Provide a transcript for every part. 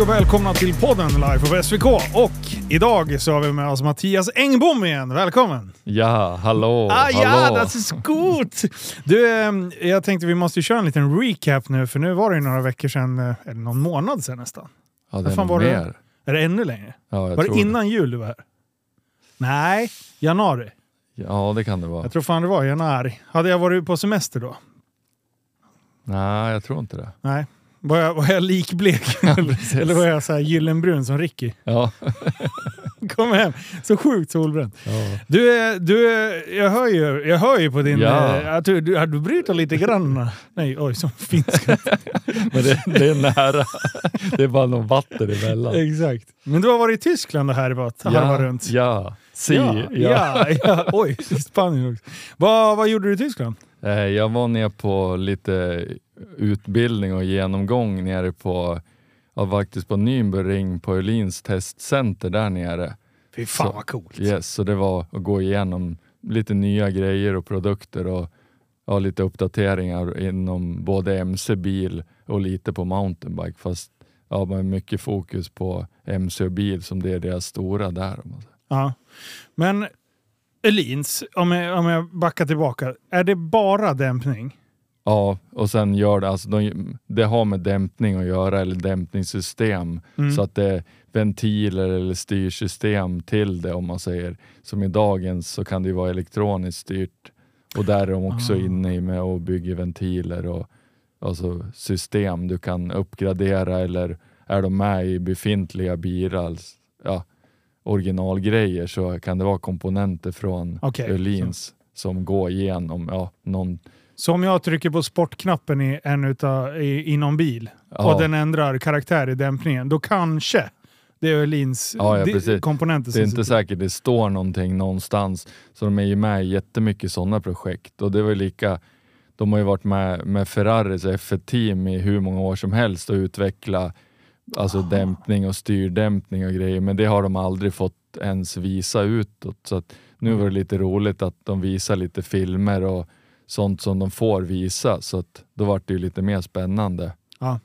Hej och välkomna till podden live på SVK. Och idag så har vi med oss Mattias Engbom igen. Välkommen! Ja, hallå! Ah, ja, hallå. das ist gut! Du, eh, jag tänkte vi måste köra en liten recap nu, för nu var det ju några veckor sedan, eh, eller någon månad sedan nästan. ja, det är fan var det? mer. Är det ännu längre? Ja, jag Var det innan jul du var här? Nej, januari. Ja, det kan det vara. Jag tror fan det var januari. Hade jag varit på semester då? Nej, jag tror inte det. Nej. Var jag, var jag likblek? precis. Eller var jag så här gyllenbrun som Ricky? Ja. Kom hem, så sjukt solbränd. ja. Du, du, jag, hör ju, jag hör ju på din... Ja. eh, att du, du, du bryter lite grann. Nej, oj, som finska. Men det, det är nära. Det är bara någon vatten emellan. Exakt. Men du har varit i Tyskland och härvat, Ja, runt. ja. Si, ja, ja. ja. Oj, Spanien också. Vad, vad gjorde du i Tyskland? Eh, Jag var nere på lite utbildning och genomgång nere på, ja, faktiskt på Nürnberg på Öhlins testcenter där nere. Fy fan Så- vad coolt. Yes, så det var att gå igenom lite nya grejer och produkter och ja, lite uppdateringar inom både MC-bil och lite på mountainbike. Fast ja, med mycket fokus på MC och bil som det är deras stora där. Ja. Men Elins, om jag, om jag backar tillbaka, är det bara dämpning? Ja, och sen gör det, alltså de, det har med dämpning att göra eller dämpningssystem. Mm. Så att det är ventiler eller styrsystem till det om man säger. Som i dagens så kan det ju vara elektroniskt styrt och där är de också Ah. inne i med och bygger ventiler och alltså system du kan uppgradera eller är de med i befintliga bilar, ja, originalgrejer så kan det vara komponenter från Okej, Öhlins som går igenom ja, någon Så om jag trycker på sportknappen i en utav, i, i någon bil Ja. och den ändrar karaktär i dämpningen, då kanske det är Öhlins Ja, ja, precis. komponenter Det är inte säkert det står någonting någonstans. Så de är ju med i jättemycket sådana projekt. Och det var lika, de har ju varit med med Ferraris F1-team i hur många år som helst och utveckla alltså dämpning och styrdämpning och grejer. Men det har de aldrig fått ens visa utåt. Så nu var det lite roligt att de visar lite filmer och sånt som de får visa. Så att då var det ju lite mer spännande. Ja.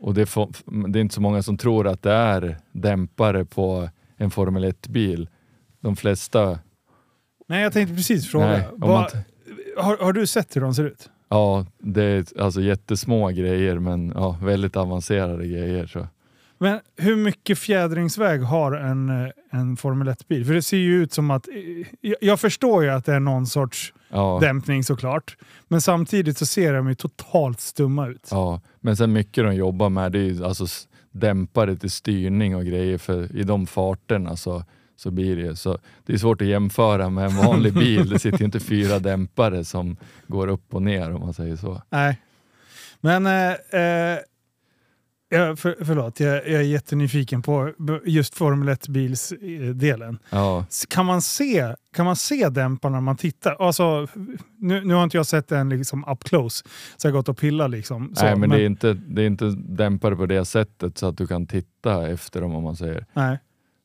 Och det, får, det är inte så många som tror att det är dämpare på en Formel 1-bil. De flesta, Nej, jag tänkte precis fråga. Nej, man t- har, har du sett hur de ser ut? Ja, det är alltså jättesmå grejer men ja, väldigt avancerade grejer. Så. Men hur mycket fjädringsväg har en, eh, en Formel 1-bil? För det ser ju ut som att... eh, Jag, förstår ju att det är någon sorts Ja, dämpning såklart. Men samtidigt så ser de ju totalt stumma ut. ja. Men sen mycket de jobbar med det är ju alltså dämpare till styrning och grejer för i de farterna så, så blir det ju så. Det är svårt att jämföra med en vanlig bil. Det sitter ju inte fyra dämpare som går upp och ner om man säger så. Nej. Men... Eh, eh, för, förlåt, jag, jag är jättenyfiken på just Formel 1-bilsdelen. Ja, Kan man se, kan man se dämparna när man tittar? Alltså, nu, nu har inte jag sett den liksom up close, så jag har gått och pillat liksom. Så, Nej, men, Det, är inte, det är inte dämpare på det sättet så att du kan titta efter dem om man säger. nej.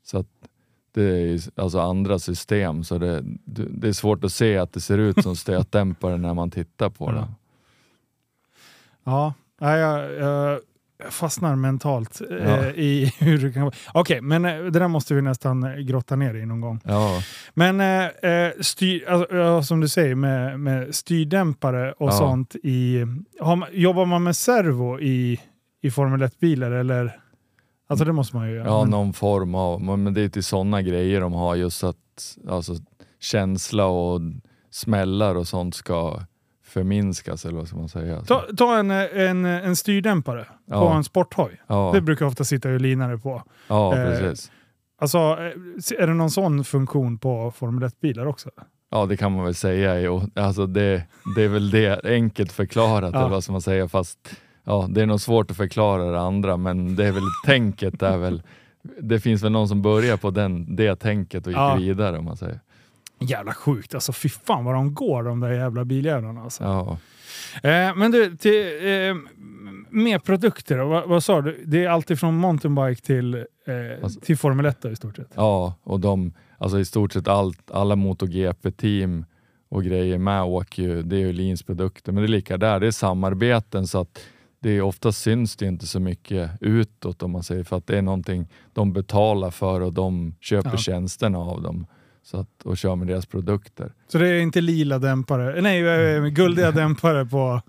Så att det är alltså andra system så det, det är svårt att se att det ser ut som stötdämpare när man tittar på Ja. det. Ja, nej, jag, jag, fastnar mentalt eh, Ja. i hur det kan vara. Okej, men eh, det där måste vi nästan grotta ner i någon gång. Ja, Men eh, eh, styr, alltså, ja, som du säger med, med styrdämpare och Ja. sånt. I, man, jobbar man med servo i, i Formel 1-bilar eller? Alltså det måste man ju göra. ja men- någon form av, men det är till sådana grejer de har just att alltså, känsla och smällar och sånt ska förminskas eller vad ska man säga. Ta, ta en, en, en styrdämpare på Ja. en sporthoj. ja, Det brukar ofta sitta linare på. ja, eh, precis. Alltså, eh, är det någon sån funktion på Formel 1-bilar också? Ja, det kan man väl säga. Jo. Alltså det, det är väl det, enkelt förklarat, Ja. eller vad ska man säga, fast ja, det är nog svårt att förklara det andra, men det är väl tänket är väl, det finns väl någon som börjar på den, det tänket och gick Ja. vidare om man säger. Jävla sjukt alltså. Fy fan vad de går de där jävla biljävlarna alltså. Ja, Eh, men du, till, eh, med produkter då, vad, vad sa du? Det är alltid från mountainbike till, eh, Alltså- till Formel 1 då, i stort sett? ja och de, alltså i stort sett allt, alla MotoGP-team och grejer med åker ju, det är ju Lins produkter, men det är lika där, det är samarbeten så att det är oftast syns det inte så mycket utåt om man säger för att det är någonting de betalar för och de köper Ja. tjänsterna av dem så att, och kör med deras produkter. Så det är inte lila dämpare, nej eh, guldiga dämpare på,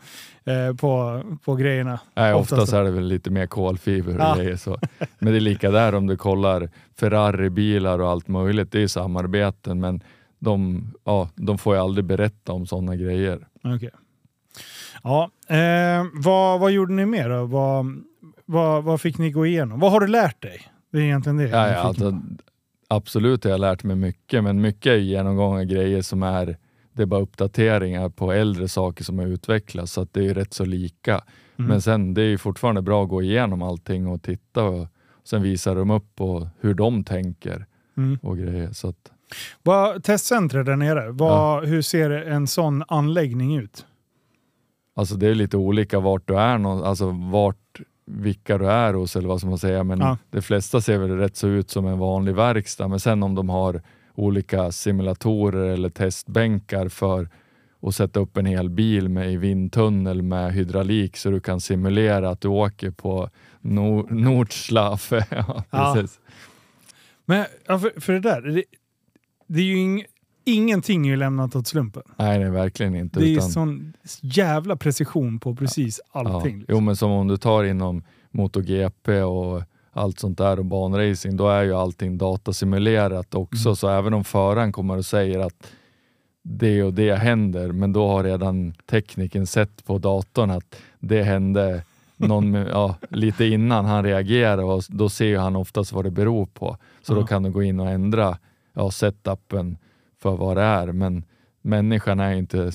eh, på, på grejerna. Nej, Oftast oftast är det väl lite mer kolfiber och grejer så. Men det är lika där om du kollar Ferrari-bilar och allt möjligt. Det är samarbeten men de, ja, de får ju aldrig berätta om sådana grejer. Okej. Ja, eh, vad, vad gjorde ni mer då? Vad, vad, vad fick ni gå igenom? Vad har du lärt dig? Det är egentligen det. jag Ja, ja, alltså, absolut har jag lärt mig mycket, men mycket är genomgång av grejer som är, det är bara uppdateringar på äldre saker som har utvecklats, så att det är rätt så lika. Mm. Men sen, det är ju fortfarande bra att gå igenom allting och titta och sen visar de upp på hur de tänker Mm. och grejer. Så att, Vad, testcentret där nere, vad, hur ser en sån anläggning ut? Alltså det är lite olika vart du är, nå- alltså vart vilka du är hos eller vad ska man säga, men Ja. de flesta ser väl rätt så ut som en vanlig verkstad. Men sen om de har olika simulatorer eller testbänkar för att sätta upp en hel bil med i vindtunnel med hydraulik så du kan simulera att du åker på Nor- Nordschlafe. ja, Ja. Men ja, för, för det där, det, det är ju ing, ingenting är ju lämnat åt slumpen. Nej, nej, verkligen inte. Det är utan- sån jävla precision på precis allting. Ja. liksom. Jo, men som om du tar inom MotoGP och allt sånt där och banracing, då är ju allting datasimulerat också. Mm. Så även om föraren kommer och säger att det och det händer, men då har redan tekniken sett på datorn att det hände någon, ja, lite innan han reagerar och då ser han oftast vad det beror på. Så Ja. då kan du gå in och ändra ja, setupen för vad det är. Men människan är inte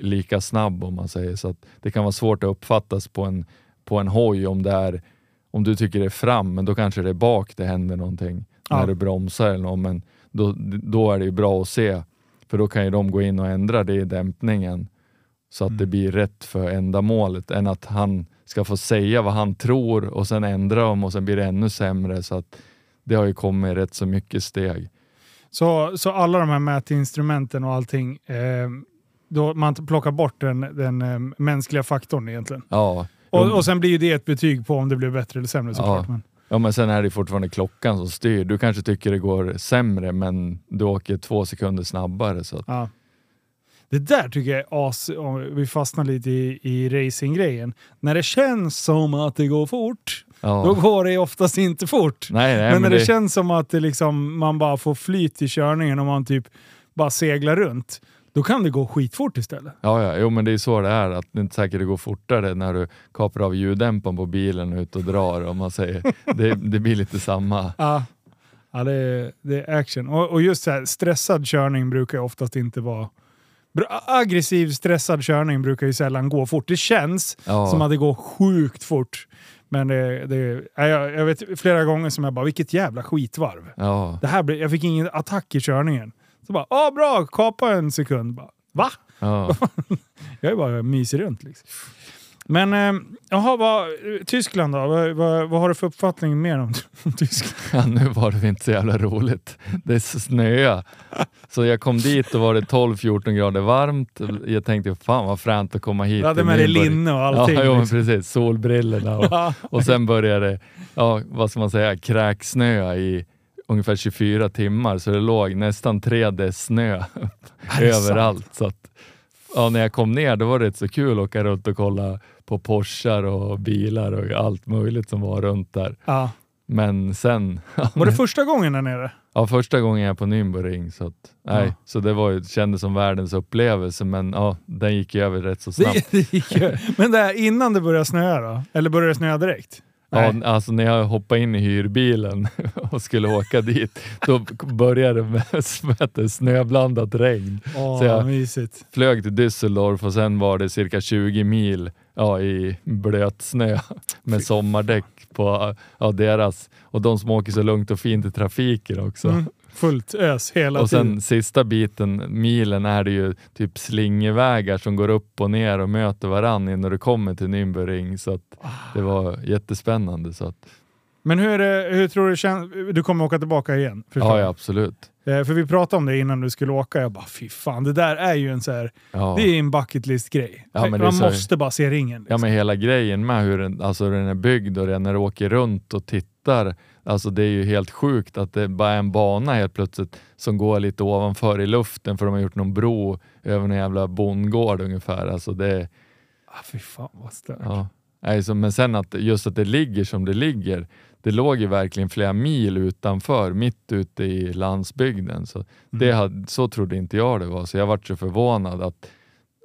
lika snabb om man säger så. Det kan vara svårt att uppfattas på en, på en hoj om det är om du tycker det är fram, men då kanske det är bak det händer någonting Ja. när du bromsar eller något. Men då, då är det ju bra att se, för då kan ju de gå in och ändra det i dämpningen så att Mm. det blir rätt för ändamålet än att han ska få säga vad han tror och sen ändra dem och sen blir det ännu sämre. Så att det har ju kommit rätt så mycket steg. Så, så alla de här mätinstrumenten och allting, eh, då man plockar bort den, den eh, mänskliga faktorn egentligen. Ja, Och, och sen blir ju det ett betyg på om det blir bättre eller sämre såklart. Men, ja, men sen är det fortfarande klockan som styr. Du kanske tycker det går sämre, men du åker två sekunder snabbare. Så ja. Det där tycker jag är as, om vi fastnar lite i, i racinggrejen. När det känns som att det går fort, ja. då går det oftast inte fort. nej, nej, men när det, det, känns som att liksom, man bara får flyt i körningen och man typ bara seglar runt, då kan det gå skitfort istället. Ja, ja, jo men det är så det är. Att det är inte säkert det går fortare när du kapar av ljuddämparen på bilen och ut och drar. Om man säger. Det, det blir lite samma. Ja, ja det, är, det är action. Och, och just så här, stressad körning brukar oftast inte vara... Aggressiv stressad körning brukar ju sällan gå fort. Det känns Ja. som att det går sjukt fort. Men det, det, ja, jag, jag vet flera gånger som jag bara, vilket jävla skitvarv. Ja, Det här, jag fick ingen attack i körningen. Så bara, åh bra, kapa en sekund. Bara, Va? ja. Jag är bara mysig runt liksom. Men eh, jaha, vad, Tyskland då? Vad, vad, vad har du för uppfattning mer om, om Tyskland? ja, nu var det inte så jävla roligt. Det snöade. Så jag kom dit och var det 12-14 grader varmt. Jag tänkte, fan vad fränt att komma hit. Du hade med dig linne och allting. Ja, jo, men liksom. precis. Solbrillorna och, och sen började det, ja, vad ska man säga, kräksnöa i ungefär 24 timmar. Så det låg nästan 3 dess snö Är det överallt. Så att, ja, när jag kom ner då var det rätt så kul att åka runt och kolla på Porschar och bilar och allt möjligt som var runt där. Ja. Men sen, Var det första gången där nere? ja, första gången jag på Nürnberg så, att, nej, Ja. så det var ju, kändes som världens upplevelse men ja, den gick ju över rätt så snabbt. Det, det. Men det här, innan det började snöa då? Eller började det snöa direkt? Ja, alltså när jag hoppade in i hyrbilen och skulle åka dit, då började det med ett snöblandat regn. Åh, Så jag- mysigt. Flög till Düsseldorf och sen var det cirka 20 mil ja, i blöt snö med sommardäck på ja, deras. Och de som åker så lugnt och fint i trafiken också. Mm. Fullt ös hela Och tiden. sen sista biten, milen, är det ju typ slingevägar som går upp och ner och möter varann när du kommer till Nürnberg. Så det var jättespännande. Så att, Men hur, är det, hur tror du känns? Du kommer åka tillbaka igen? Ja, ja, absolut. Eh, För vi pratade om det innan du skulle åka. Jag bara, fy fan, det där är ju en så här, Ja. det är en bucket list-grej. Ja, Man måste bara se ringen. Ja Liksom. men hela grejen med hur den, alltså hur den är byggd och det, när du åker runt och tittar. Alltså det är ju helt sjukt att det bara är en bana helt plötsligt som går lite ovanför i luften för de har gjort någon bro över en jävla bondgård ungefär. Alltså det, Ah, fy fan vad stört. ja. Nej, så, men sen att just att det ligger som det ligger. Det låg ju verkligen flera mil utanför, mitt ute i landsbygden. Så, det Mm. hade, så trodde inte jag det var, så jag vart så förvånad att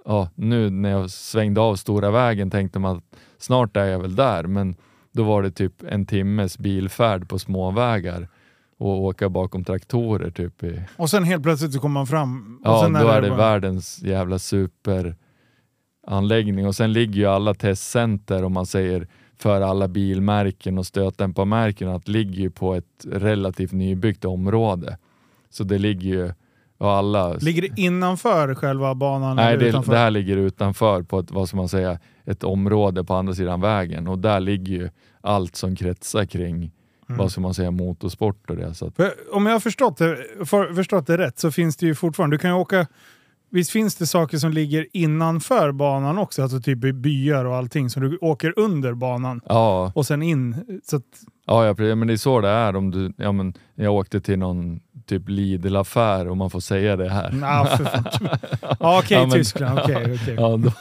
ja, nu när jag svängde av stora vägen tänkte man att snart är jag väl där, men då var det typ en timmes bilfärd på småvägar och åka bakom traktorer. Typ i, Och sen helt plötsligt så kommer man fram. ja, då är det bara- världens jävla superanläggning och sen ligger ju alla testcenter om man säger för alla bilmärken och stötdämparmärken att ligger ju på ett relativt nybyggt område. Så det ligger ju, och alla Ligger det innanför själva banan? Nej, det, det här ligger utanför på ett, vad ska man säga, ett område på andra sidan vägen och där ligger ju allt som kretsar kring Mm. vad ska man säga, motorsport och det. Så att, om jag har förstått det, för, förstått det rätt så finns det ju fortfarande, du kan ju åka, visst finns det saker som ligger innanför banan också, alltså typ byar och allting, så du åker under banan ja, och sen in. Så att, ja, ja, men det är så det är. Om du, ja, men jag åkte till någon typ Lidl-affär om man får säga det här. na, för fan. Ja, okej, Ja, men- Tyskland, okej. okej. Ja, då,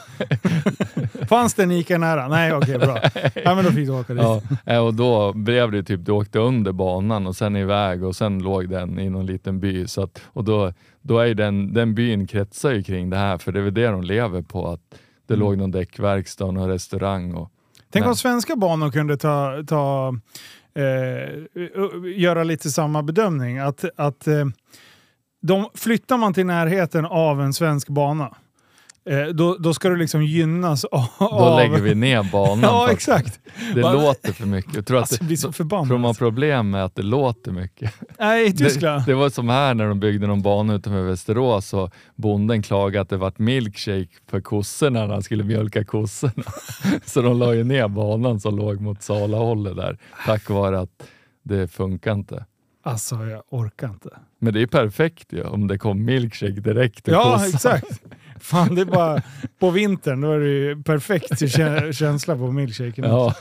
Fanns det en Ica nära? Nej, okej, bra. Ja, men då fick du åka dit. ja, eh, och då blev det typ, du åkte under banan och sen iväg och sen låg den i någon liten by. Så att, och då, då är den, den byn kretsar ju kring det här, för det är väl det de lever på. Att det Mm. låg någon däckverkstad och någon restaurang. Och, Tänk om svenska banor kunde ta, ta Eh, eh, göra lite samma bedömning. Att, att eh, de, flyttar man till närheten av en svensk bana, då, då ska du liksom gynnas av... Då lägger vi ner banan. Ja, att exakt. Det Bara- låter för mycket. Jag tror att Alltså, blir så det, förbannad. tror har problem med att det låter mycket. Nej, i Tyskland. Det, det var som här när de byggde någon bana utanför Västerås och bonden klagade att det var milkshake för kossorna när han skulle mjölka kossorna. Så de la ju ner banan som låg mot Salahållet där tack vare att det funkar inte. Alltså, jag orkar inte. Men det är ju perfekt ju om det kom milkshake direkt till Ja, kossan. exakt. Fan, det är bara på vintern, då är det ju perfekt kä- känsla på milkshaken. Ja,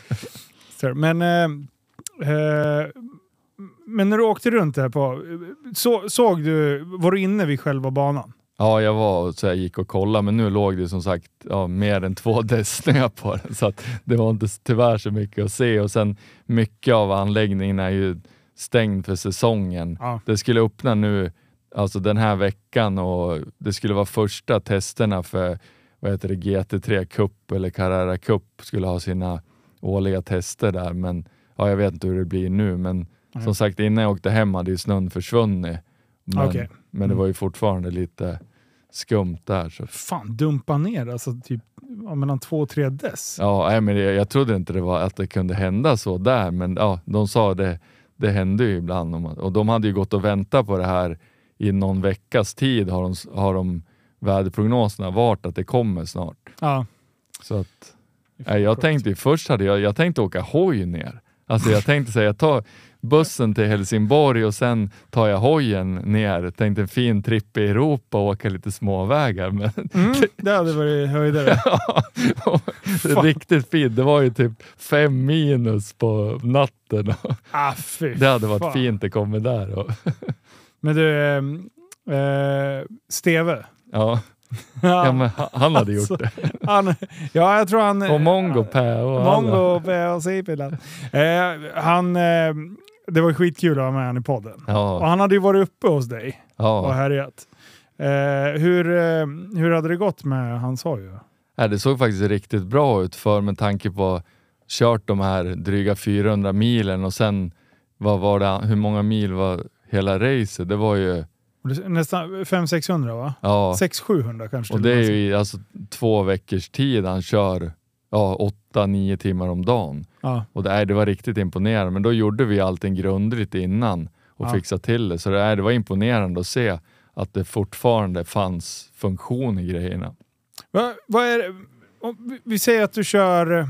Men, eh, eh, men när du åkte runt där på, så, såg du, var du inne vid själva banan? ja, jag var så jag gick och kollade men nu låg det som sagt ja, mer än två dess snö på den så det var inte tyvärr så mycket att se och sen mycket av anläggningen är ju stängd för säsongen. Ja. Det skulle öppna nu, alltså den här veckan och det skulle vara första testerna för vad heter det, GT3 Cup eller Carrera Cup skulle ha sina årliga tester där. Men ja, jag vet inte hur det blir nu. Men Nej. som sagt, innan jag åkte hem hade ju snön försvunnit. Men, Okej. men det Mm. var ju fortfarande lite skumt där. Så. Fan, dumpa ner alltså typ mellan två och tre dess. Ja, nej, men jag, jag trodde inte det var att det kunde hända så där, men ja, de sa det, det hände ju ibland. Och de hade ju gått och väntat på det här i någon veckas tid har de, har de väderprognoserna varit att det kommer snart. Ja. Så att, nej, jag tänkte först hade jag, jag tänkte åka hoj ner. Alltså jag tänkte säga, jag tar bussen till Helsingborg och sen tar jag hojen ner. Tänkte en fin tripp i Europa och åka lite småvägar. Men Mm, det hade varit höjdare. Riktigt fint. Det var ju typ fem minus på natten. Ah, Det hade varit fan. fint att komma där. Och, Men du, ehm, eh, Steve. ja, ja, men han- hade gjort Alltså, det. Han, ja, jag tror han... Och Mongo Pä och. Mongo på C-pilen. Eh, han, eh, det var skitkul att ha med honom i podden. Och Ja, han hade ju varit uppe hos dig och ja. härjat. Eh, hur, eh, hur hade det gått med hans hoj? Ja, det såg faktiskt riktigt bra ut för med tanke på kört de här dryga 400 milen och sen vad var det, hur många mil var hela racet? Det var ju Nästan 500-600 va? ja, 600-700 kanske. och det är ju i alltså, två veckors tid han kör ja, 8-9 timmar om dagen. Ja. Och det, det var riktigt imponerande, men då gjorde vi allting grundligt innan och Ja. fixade till det. Så det, det var imponerande att se att det fortfarande fanns funktion i grejerna. Va, vad är det? om Vi säger att du kör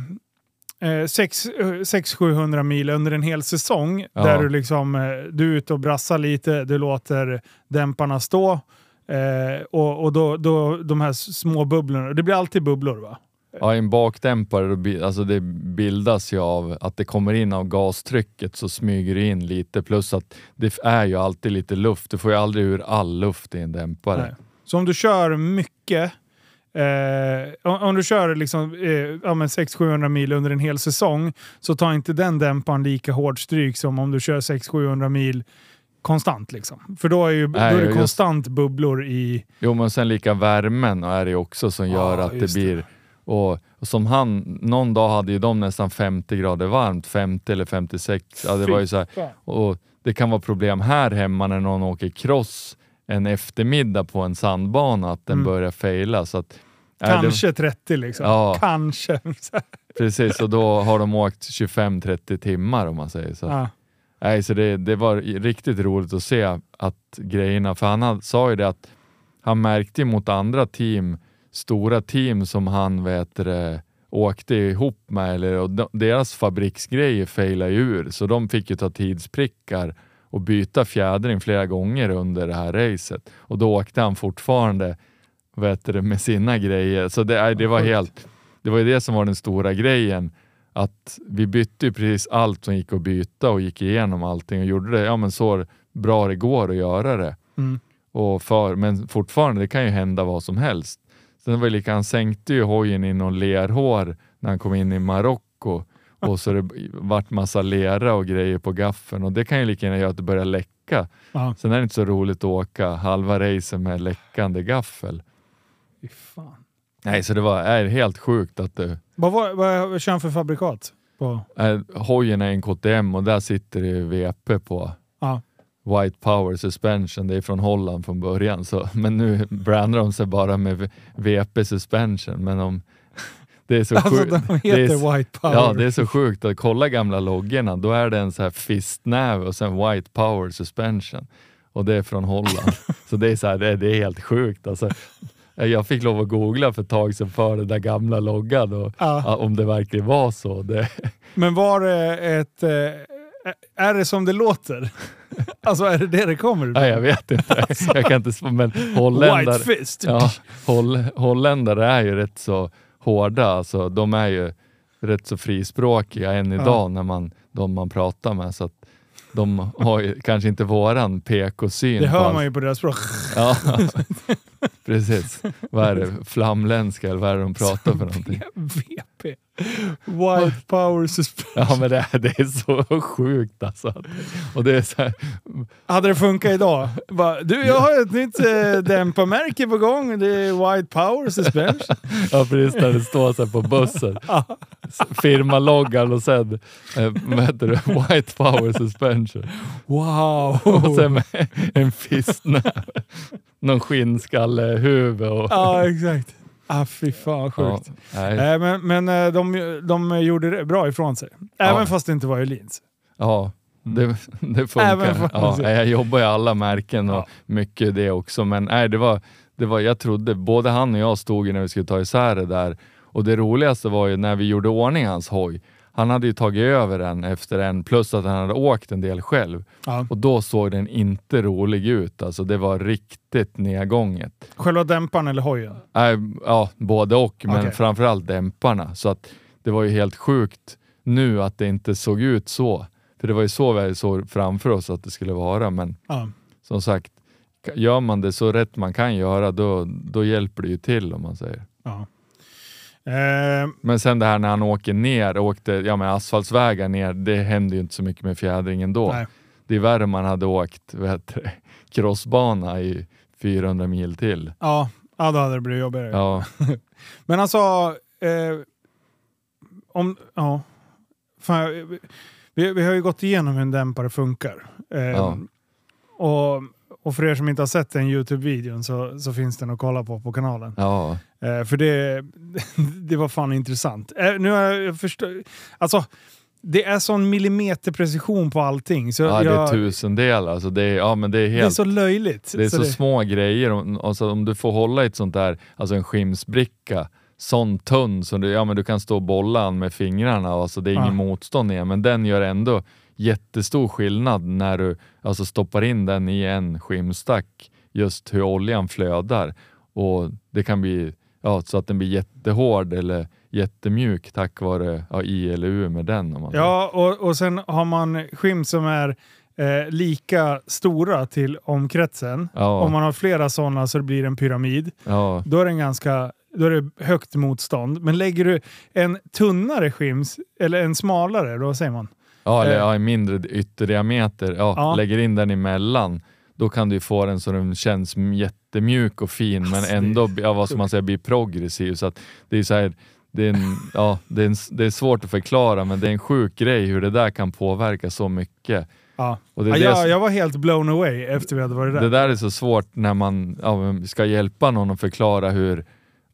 eh, 600-700 mil under en hel säsong Ja. där du liksom eh, du är ute och brassar lite, du låter dämparna stå eh, och, och då, då de här små bubblorna, det blir alltid bubblor va? Ja, en bakdämpare, alltså det bildas ju av att det kommer in av gastrycket så smyger det in lite plus att det är ju alltid lite luft. Du får ju aldrig ur all luft i en dämpare. Nej. Så om du kör mycket, eh, om, om du kör liksom, eh, ja, men 600-700 mil under en hel säsong så tar inte den dämparen lika hård stryk som om du kör 600-700 mil konstant. Liksom. För då är, ju, Nej, då är det just- konstant bubblor i... Jo, men sen lika värmen är det också som gör Ja, att det just det. blir... Och, och som han, någon dag hade ju de nästan 50 grader varmt, 50 eller 56. Ja, det var ju så här, och det kan vara problem här hemma när någon åker cross en eftermiddag på en sandbana, att den Mm. börjar fejla. Så att, Kanske 30 liksom. Ja. Kanske. Precis, och då har de åkt 25-30 timmar om man säger så. ja. Nej, så det, det var riktigt roligt att se att grejerna, för han sa ju det att han märkte mot andra team, stora team som han vet det, åkte ihop med, eller, och de, deras fabriksgrejer failade ur, så de fick ju ta tidsprickar och byta fjädring flera gånger under det här racet. Och då åkte han fortfarande vet det, med sina grejer. Så det, det var helt, det var ju det som var den stora grejen att vi bytte ju precis allt som gick att byta och gick igenom allting och gjorde det ja, men så bra det går att göra det. Mm. Och för, men fortfarande, det kan ju hända vad som helst. Sen var det lika, han sänkte ju hojen i någon lerhår när han kom in i Marocko och så det vart massa lera och grejer på gaffeln och det kan ju lika gärna göra att det börjar läcka. Ja. Sen är det inte så roligt att åka halva racen med läckande gaffel. Fy fan. Nej, så det var är helt sjukt att det, Vad, var, vad kör han för fabrikat? På? äh, hojen är en KTM och där sitter det VP på. Ja. White Power Suspension, det är från Holland från början. Så, men nu brandar de sig bara med VP Suspension. Men om, det är så Alltså sjukt. de det är, heter White Power. Ja, det är så sjukt att kolla gamla loggorna. Då är det en så här fistnäve och sen White Power Suspension. Och det är från Holland. så det är, så här, det, är, det är helt sjukt. Alltså, jag fick lov att googla för ett tag sedan för den där gamla loggan och Ja. ja, om det verkligen var så. Det, Men var det ett... Eh, är det som det låter? alltså är det det det kommer nej, jag vet inte. Jag kan inte men holländare, White fist! ja, holl, holländare är ju rätt så hårda. Alltså, de är ju rätt så frispråkiga än Ja. idag när man, de man pratar med. Så de har ju kanske inte våran PK-syn. det hör man ju på deras språk. Ja, precis. Vad är det? Flamländska eller vad är det de pratar för någonting? VP. White Power Suspension. Ja men det, är- det är så sjukt alltså. Och det är så här, Hade det funkat idag? Bara, du, jag har ett nytt eh, dämparmärke på gång. Det är White Power Suspension. ja precis när det står så på bussen. Firmaloggan och sen eh, vad heter det? White Power Suspension. Wow! Och sen med en fistnäve. Någon skinnskalehuvud och... Ja, exakt. Ah, fy fan vad Ja, sjukt. nej, Eh, men men eh, de, de gjorde det bra ifrån sig. Även Ja. fast det inte var Öhlins. ja det, det funkar. Ja, jag jobbar i alla märken och Ja. mycket det också. Men nej, det var, det var, jag trodde, både han och jag stod ju när vi skulle ta isär det där. Och det roligaste var ju när vi gjorde ordning hans hoj. Han hade ju tagit över den efter en, plus att han hade åkt en del själv. Ja. Och då såg den inte rolig ut. Alltså det var riktigt nedgånget. Själva dämparen eller hojen? Nej, ja, både och, men Okej. framförallt dämparna. Så att det var ju helt sjukt nu att det inte såg ut så. För det var ju så vi såg framför oss att det skulle vara. Men Ja. som sagt, gör man det så rätt man kan göra, då, då hjälper det ju till om man säger. ja. Eh, Men sen det här när han åker ner, åkte ja, med asfaltsvägar ner, det händer ju inte så mycket med fjädringen då. nej. Det är värre om man hade åkt det, crossbana i 400 mil till. Ja. ja, då hade det blivit jobbigare. Ja, Men alltså, eh, om, ja. Fan, vi, vi har ju gått igenom hur en dämpare funkar. Eh, Ja. och, och för er som inte har sett den Youtube-videon så, så finns den att kolla på på kanalen. ja, Eh, för det, det var fan intressant. Eh, nu har jag förstått, alltså det är sån millimeterprecision på allting. Så ja det är jag, tusendelar. Alltså det, är, ja, men det är det är helt så löjligt. Det är så, det, små grejer. Alltså, om du får hålla i ett sånt där, alltså en skimsbricka sån tunn så du, ja, men du kan stå och bolla med fingrarna, alltså det är ingen Ja. motstånd i den, men den gör ändå jättestor skillnad när du alltså stoppar in den i en skimstack, just hur oljan flödar. Och det kan bli ja, så att den blir jättehård eller jättemjuk tack vare ja, I eller U med den. Om man Ja, och, och sen har man skim som är eh, lika stora till omkretsen. ja, Om man har flera sådana så det blir en pyramid. ja, Då är, den ganska, då är det högt motstånd. Men lägger du en tunnare skims, eller en smalare, då säger man? Ja, eller Eh. ja, en mindre ytterdiameter, ja, Ja. lägger in den emellan. Då kan du få den så den känns jättemjuk och fin men Alltså, ändå ja, vad ska man säga, blir progressiv. Så att det är så här, det är, en, ja, det, är en, det är svårt att förklara men det är en sjuk grej hur det där kan påverka så mycket. Ja. Och det, Ja, jag, som- jag var helt blown away efter vi hade varit där. Det där är så svårt när man ja, ska hjälpa någon att förklara hur,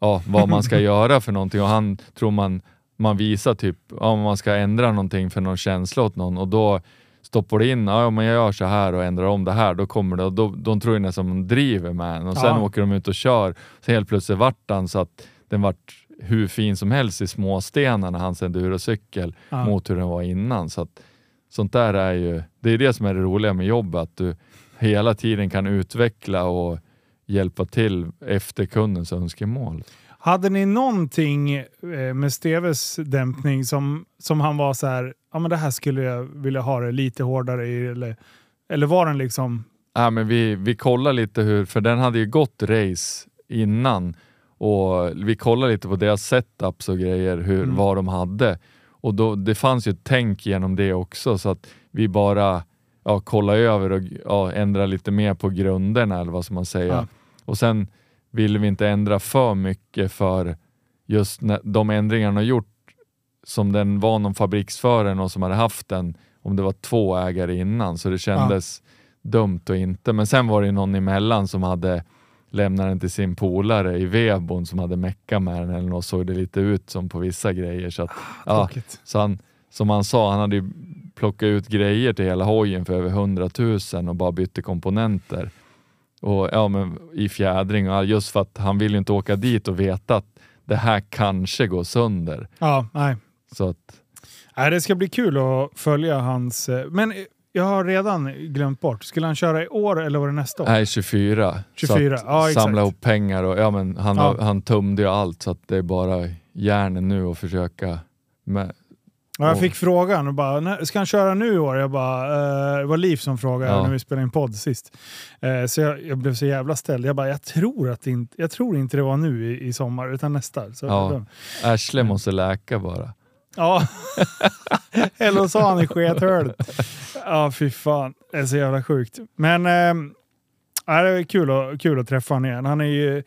ja, vad man ska göra för någonting och han tror man, man visar typ om man ska ändra någonting för någon känsla åt någon och då stoppar du in, ja men jag gör så här och ändrar om det här, då kommer det och då, de tror ju nästan de driver med en och sen Ja. åker de ut och kör. Så helt plötsligt vart den så att den vart hur fin som helst i småstenarna, hans endurocykel, Ja. mot hur den var innan. Så att, sånt där är ju, det är det som är det roliga med jobbet, att du hela tiden kan utveckla och hjälpa till efter kundens önskemål. Hade ni någonting eh, med Steves dämpning som, som han var så här, ja men det här skulle jag vilja ha det lite hårdare i, eller, eller var den liksom, Ja, men vi, vi kollar lite hur, för den hade ju gått race innan och vi kollar lite på deras setups och grejer, hur, Mm. vad de hade. Och då, det fanns ju ett tänk genom det också så att vi bara ja, kollade över och ja, ändrade lite mer på grunderna eller vad ska man säga. Ja. Och sen ville vi inte ändra för mycket för just när, de ändringarna har gjort som den var någon fabriksförare och som hade haft den, om det var två ägare innan, så det kändes dumt och inte. Men sen var det någon emellan som hade lämnat den till sin polare i vedbon som hade meckat med den eller något, såg det lite ut som på vissa grejer. Så, att, ja, tråkigt. så han, som han sa, han hade ju plockat ut grejer till hela hojen för över 100 000 och bara bytte komponenter. Och, ja, men I fjädring, och all- just för att han vill ju inte åka dit och veta att det här kanske går sönder. Ja, nej. Så att, nej. Det ska bli kul att följa hans... eh, Men jag har redan glömt bort. Skulle han köra i år eller var det nästa år? Nej, 24. 24, Så att ja, samla ihop pengar och ja, men han, Ja. han tömde ju allt så att det är bara järnen nu och försöka med. Ja, jag fick frågan och bara, "När- ska han köra nu i år? Jag bara, eh, det var Liv som frågade Ja. när vi spelade in podd sist. Eh, så jag, jag blev så jävla ställd. Jag bara, jag tror, att inte, jag tror inte det var nu i, i sommar, utan nästa. Så, Ja. Ashley måste läka bara. ja. Eller så sa han i skethålet. Ja, fy fan. Det är så jävla sjukt. Men eh, det är kul att, kul att träffa honom igen. Han är ju,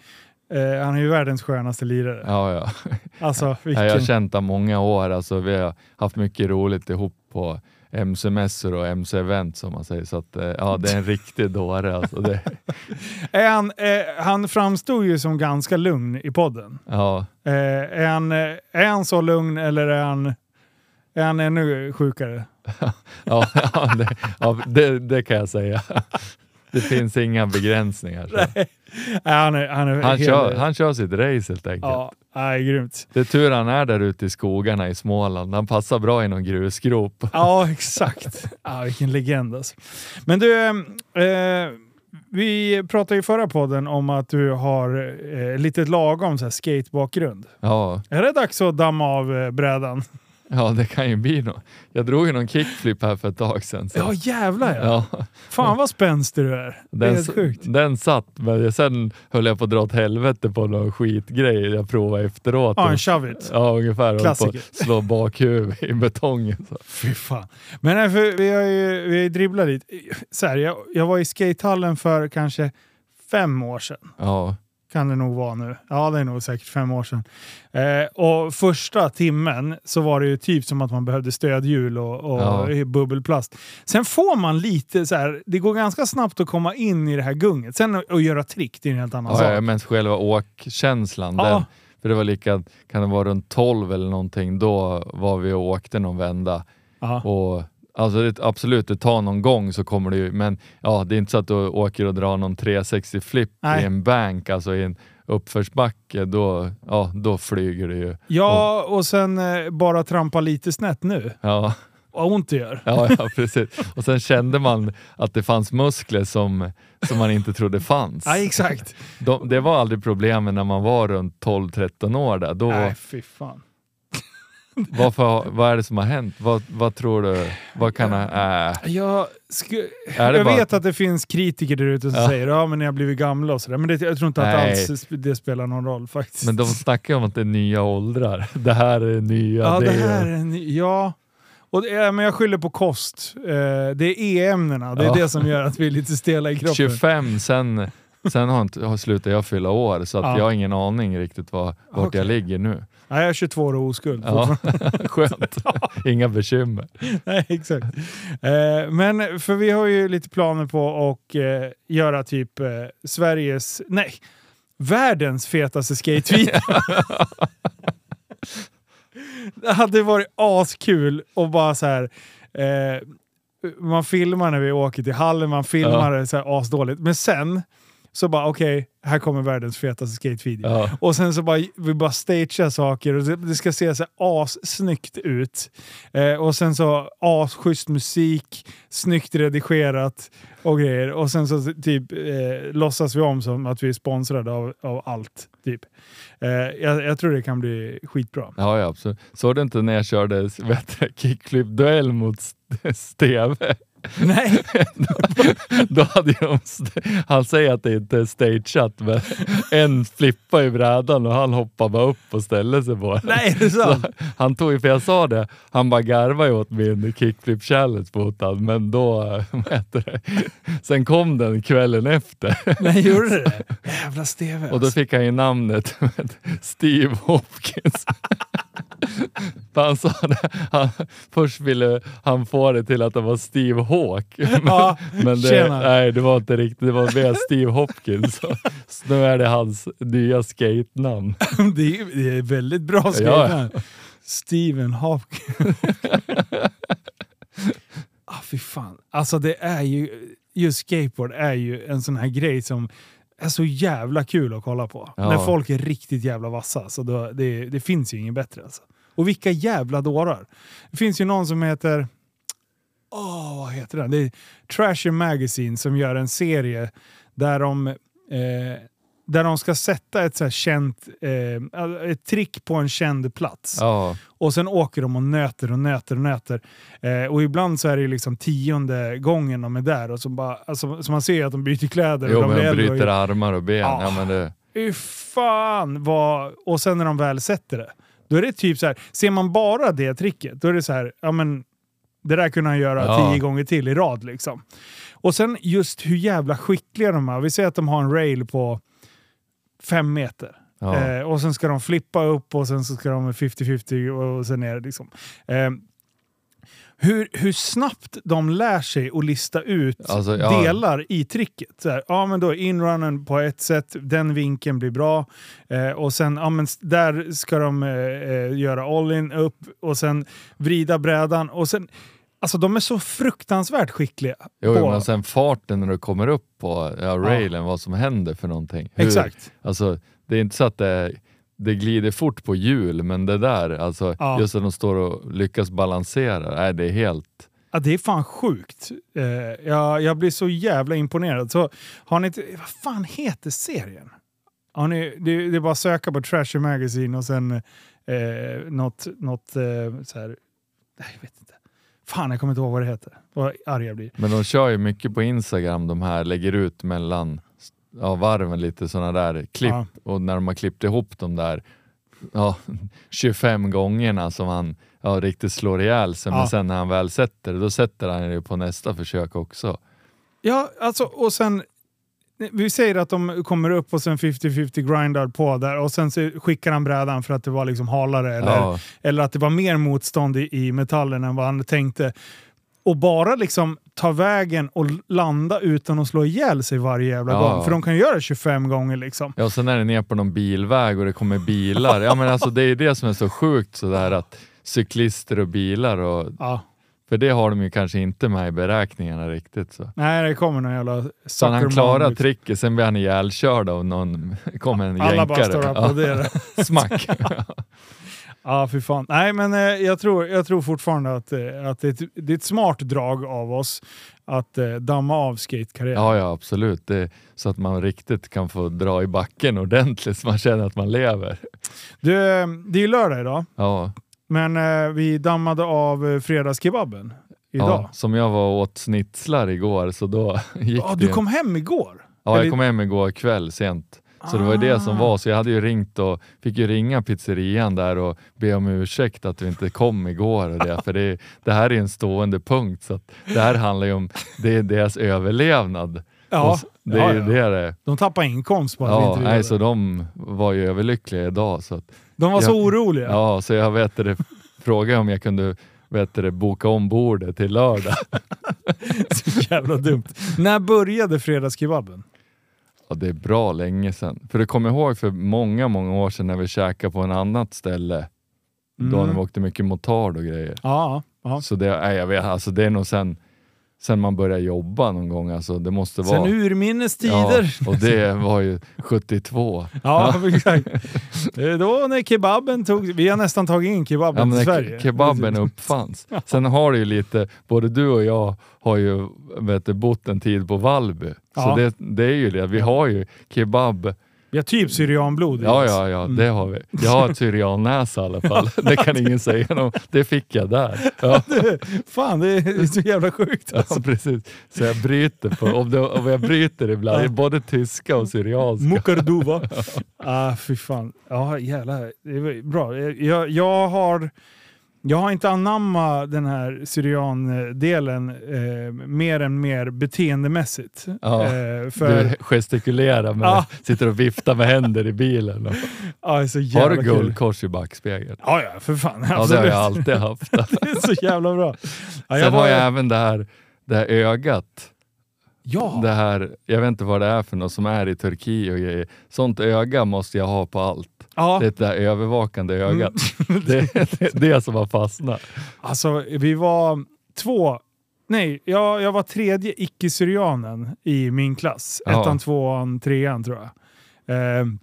eh, han är ju världens skönaste lirare. Ja, ja. Alltså, vilken... jag har känt honom många år. Alltså, vi har haft mycket roligt ihop på MC-mässor och MC-event som man säger. Så att, eh, ja, det är en riktig dåre. Alltså, det, Är han, eh, han framstod ju som ganska lugn i podden. ja, Eh, är, han, eh, är han så lugn eller är han, är han ännu sjukare? ja, ja, det, ja det, det kan jag säga. Det finns inga begränsningar. Så. Nej, han, är, han, är Han, helt- kör, han kör sitt race helt enkelt. Ja, nej, grymt. Det är tur han är där ute i skogarna i Småland. Han passar bra i någon grusgrop. Ja, exakt. Ja, vilken legend alltså. Men du, eh, vi pratade i förra podden om att du har eh, lite lagom så här skatebakgrund. Ja, Är det dags att damma av eh, brädan? Ja, det kan ju bli något. Jag drog ju någon kickflip här för ett tag sedan. Så. Ja, jävlar ja. Ja, Fan vad spänstig du är. Det är den, helt sjukt. den satt, men sen höll jag på att dra åt helvete på någon skitgrej jag provade efteråt. Ja, en shove it. Ja, ungefär. Klassiker. slå bakhuvudet i betongen. Så. Fy fan. Men nej, för vi har ju vi har ju dribblat lite. Så här, jag, jag var i skatehallen för kanske fem år sedan. Ja, Kan det nog vara nu. Ja, det är nog säkert fem år sedan. Eh, och första timmen så var det ju typ som att man behövde stödhjul och, och Ja. bubbelplast. Sen får man lite så här, det går ganska snabbt att komma in i det här gunget. Sen att, att göra trick, det är en helt annan ja, sak. ja men själva åkkänslan. Ja. Den, för det var lika, kan det vara runt 12 eller någonting, då var vi och åkte någon vända. Ja. Och, alltså det, absolut, det tar någon gång så kommer det ju, men ja, det är inte så att du åker och drar någon 360 flip Nej. i en bank, alltså i en uppförsbacke, då, ja, då flyger det ju. Ja, och sen eh, bara trampa lite snett nu. Ja. Vad ont det gör. Ja, ja, precis. Och sen kände man att det fanns muskler som, som man inte trodde fanns. Ja, exakt. De, det var aldrig problemet när man var runt 12-13 år. Där. Då, Nej, fy fan. Varför, vad är det som har hänt? Vad, vad tror du? Vad kan ha... Äh. Jag, sku... Är det jag bara- vet att det finns kritiker där ute som Ja. säger ja men ni har blivit gamla och sådär. Men det, jag tror inte att Nej. alls sp- det spelar någon roll faktiskt. Men de snackar om att det är nya åldrar. Det här är nya. ja, det är- här är ny- Ja. Och det är, men jag skyller på kost. Eh, det är e-ämnena. Det är Ja. det som gör att vi är lite stela i kroppen. 25, sen, sen har, inte, har slutat jag fylla år så att Ja. jag har ingen aning riktigt var, vart Okej. jag ligger nu. Nej, jag är 22 år och oskuld. Ja. Skönt. Inga bekymmer. Nej, exakt. Eh, men för vi har ju lite planer på att eh, göra typ eh, Sveriges, nej, världens fetaste skatevideo. det hade varit askul och bara så här. Eh, man filmar när vi åker till hallen, man filmar det så här asdåligt. Men sen så bara okej, här kommer världens fetaste skatevideo. Ja. Och sen så bara, vi bara stagear saker och det, det ska se så assnyggt ut. Eh, och sen så asschysst musik, snyggt redigerat och grejer. Och sen så typ eh, låtsas vi om som att vi är sponsrade av, av allt. Typ. Eh, jag, jag tror det kan bli skitbra. Ja, ja, absolut. Såg du inte när jag körde kickflip-duell mot St- Steve? Nej, Då hade de, han säger att det inte är stageat, men en flippar i brädan och han hoppar bara upp och ställer sig på den. nej, är det sant? Så han tog ju, för jag sa det, han bara garvade åt min kickflip challenge mot han, men då, det, sen kom den kvällen efter Nej, gjorde det? Jävla Steve. och då fick han ju namnet Steve Hopkins. Han sa det, han, först ville han få det till att det var Steve Hawk. Men, Ja, men det, nej, det var inte riktigt, det var mer Steve Hopkins. Så, så nu är det hans nya skate-namn. det, är, det är väldigt bra Ja, skrivet. Steven Hopkins. ah, fy fan. Alltså det är ju, just skateboard är ju en sån här grej som är så jävla kul att kolla på. Ja. När folk är riktigt jävla vassa. Så då, det, det finns ju inget bättre alltså. Och vilka jävla dårar. Det finns ju någon som heter... Åh, vad heter den? Det är Trasher Magazine som gör en serie där de, eh, där de ska sätta ett så här känt eh, ett trick på en känd plats. Ja, Och sen åker de och nöter och nöter och nöter. Eh, och ibland så är det liksom tionde gången de är där. Och så, bara, alltså, så man ser att de byter kläder. jo, och de de bryter och, armar och ben. Ja. Ja, men det, Fy fan vad... Och sen när de väl sätter det. Då är det typ så här, ser man bara det tricket, då är det så här, ja men det där kunde han göra Ja. tio gånger till i rad liksom. Och sen just hur jävla skickliga de är. Vi säger att de har en rail på fem meter. ja. Eh, och sen ska de flippa upp och sen så ska de 50-50 och, sen det liksom. Eh, hur, hur snabbt de lär sig att lista ut Alltså, ja. delar i tricket. Så här, ja, men då är inrunnen på ett sätt, den vinkeln blir bra. Eh, och sen, ja, men där ska de eh, eh, göra all-in upp och sen vrida brädan. Och sen, alltså de är så fruktansvärt skickliga. Jo, på- men sen farten när du kommer upp på ja, railen, vad som händer för någonting. Hur, Exakt. Alltså, det är inte så att det, det glider fort på hjul, men det där, alltså, Ja. just att de står och lyckas balansera, nej, det är helt... Ja, det är fan sjukt. Eh, jag, jag blir så jävla imponerad. Så har ni inte, vad fan heter serien? Har ni, det, det är bara att söka på Trasher Magazine och sen eh, något, något eh, så här, nej, jag vet inte. Fan, jag kommer inte ihåg vad det heter. Vad arg jag blir. Men de kör ju mycket på Instagram, de här lägger ut mellan ja, varven lite sådana där klipp Ja. och när de har klippt ihop de där ja, 25 gångerna som han ja, riktigt slår ihjäl sig, Ja. men sen när han väl sätter det, då sätter han det på nästa försök också. Ja, alltså och sen vi säger att de kommer upp och sen 50-50 grindar på där och sen skickar han brädan för att det var liksom halare eller, Ja. eller att det var mer motstånd i, i metallen än vad han tänkte. Och bara liksom ta vägen och landa utan att slå ihjäl sig varje jävla Ja. gång. För de kan ju göra det 25 gånger liksom. Ja, och sen är det ner på någon bilväg och det kommer bilar. Ja, men alltså, det är det som är så sjukt sådär att cyklister och bilar och Ja. För det har de ju kanske inte med i beräkningarna riktigt. Så, Nej, det kommer någon jävla så han klarar liksom. tricket, sen blir han ihjälkörd av någon, kommer en Alla bara jänkare. står och applåderar. Smack! Ja, fy fan. Nej, men eh, jag, tror, jag tror fortfarande att, eh, att det, är ett, det är ett smart drag av oss att eh, damma av skatekarriären. Ja, ja absolut. Det, så att man riktigt kan få dra i backen ordentligt så man känner att man lever. Du, eh, det är ju lördag idag, Ja, men eh, vi dammade av eh, fredagskebaben idag. ja, som jag var och åt snitslar igår så då gick Ja, det. du kom hem igår? Ja, jag Eller- kom hem igår kväll sent. Så det var det som Ah. var, så jag hade ju ringt och fick ju ringa pizzerian där och be om ursäkt att vi inte kom igår och det, för det, det här är en stående punkt så det här handlar ju om det är deras överlevnad. Ja, det ja, är ja. det. De tappade inkomst på att vi Ja, inte nej, så de var ju överlyckliga idag. Så De var så jag- oroliga. ja, så jag vet det, frågade om jag kunde vet det, boka om bordet till lördag. Så jävla dumt. När började fredagskebaben? Ja, det är bra länge sedan. För du kommer ihåg för många, många år sedan när vi käkade på en annat ställe. Då Mm. när vi åkte mycket motard och grejer. Ja, ja. Så det, nej, jag vet, alltså det är nog sen, sen man började jobba någon gång. Alltså det måste vara... Sen urminnes tider. Ja, och det var ju 72. Ja, exakt. Det är då när kebaben tog... Vi har nästan tagit in kebaben Ja, till Sverige. ke- kebaben uppfanns. Sen har det ju lite, både du och jag har ju vet du, bott en tid på Vallby. Ja. Så det, det är ju det. Vi har ju kebab. Vi har typ syrianblod i Ja, oss. ja, ja, Mm. det har vi. Jag har ett syriannäsa i alla fall. Det kan ingen säga något. Det fick jag där. Ja. Fan, det är så jävla sjukt alltså. Ja, precis. Så jag bryter på, om, det, om jag bryter ibland, Ja. både tyska och syrianska. Mukarduva. ah, fy fan. Ja, jävlar. Det var bra. Jag, jag, har, jag har inte anammat den här syrian-delen eh, mer än mer beteendemässigt. Ja, Eh, för, Du gestikulerar, men Ja. sitter och viftar med händer i bilen. Och, så har du guldkors i backspegeln? Ja, ja, för fan. Ja, det har jag alltid haft. det är så jävla bra. Ja, Sen var- har jag även det här, det här ögat. Ja, Det här, jag vet inte vad det är för något som är i Turkiet och grejer. Sånt öga måste jag ha på allt. Ja. Det är det där övervakande ögat. Mm. Det är det som har fastnat. Alltså, vi var två... Nej, jag, jag var tredje icke-syrianen i min klass. Ja. Ettan, tvåan, trean tror jag. Ehm,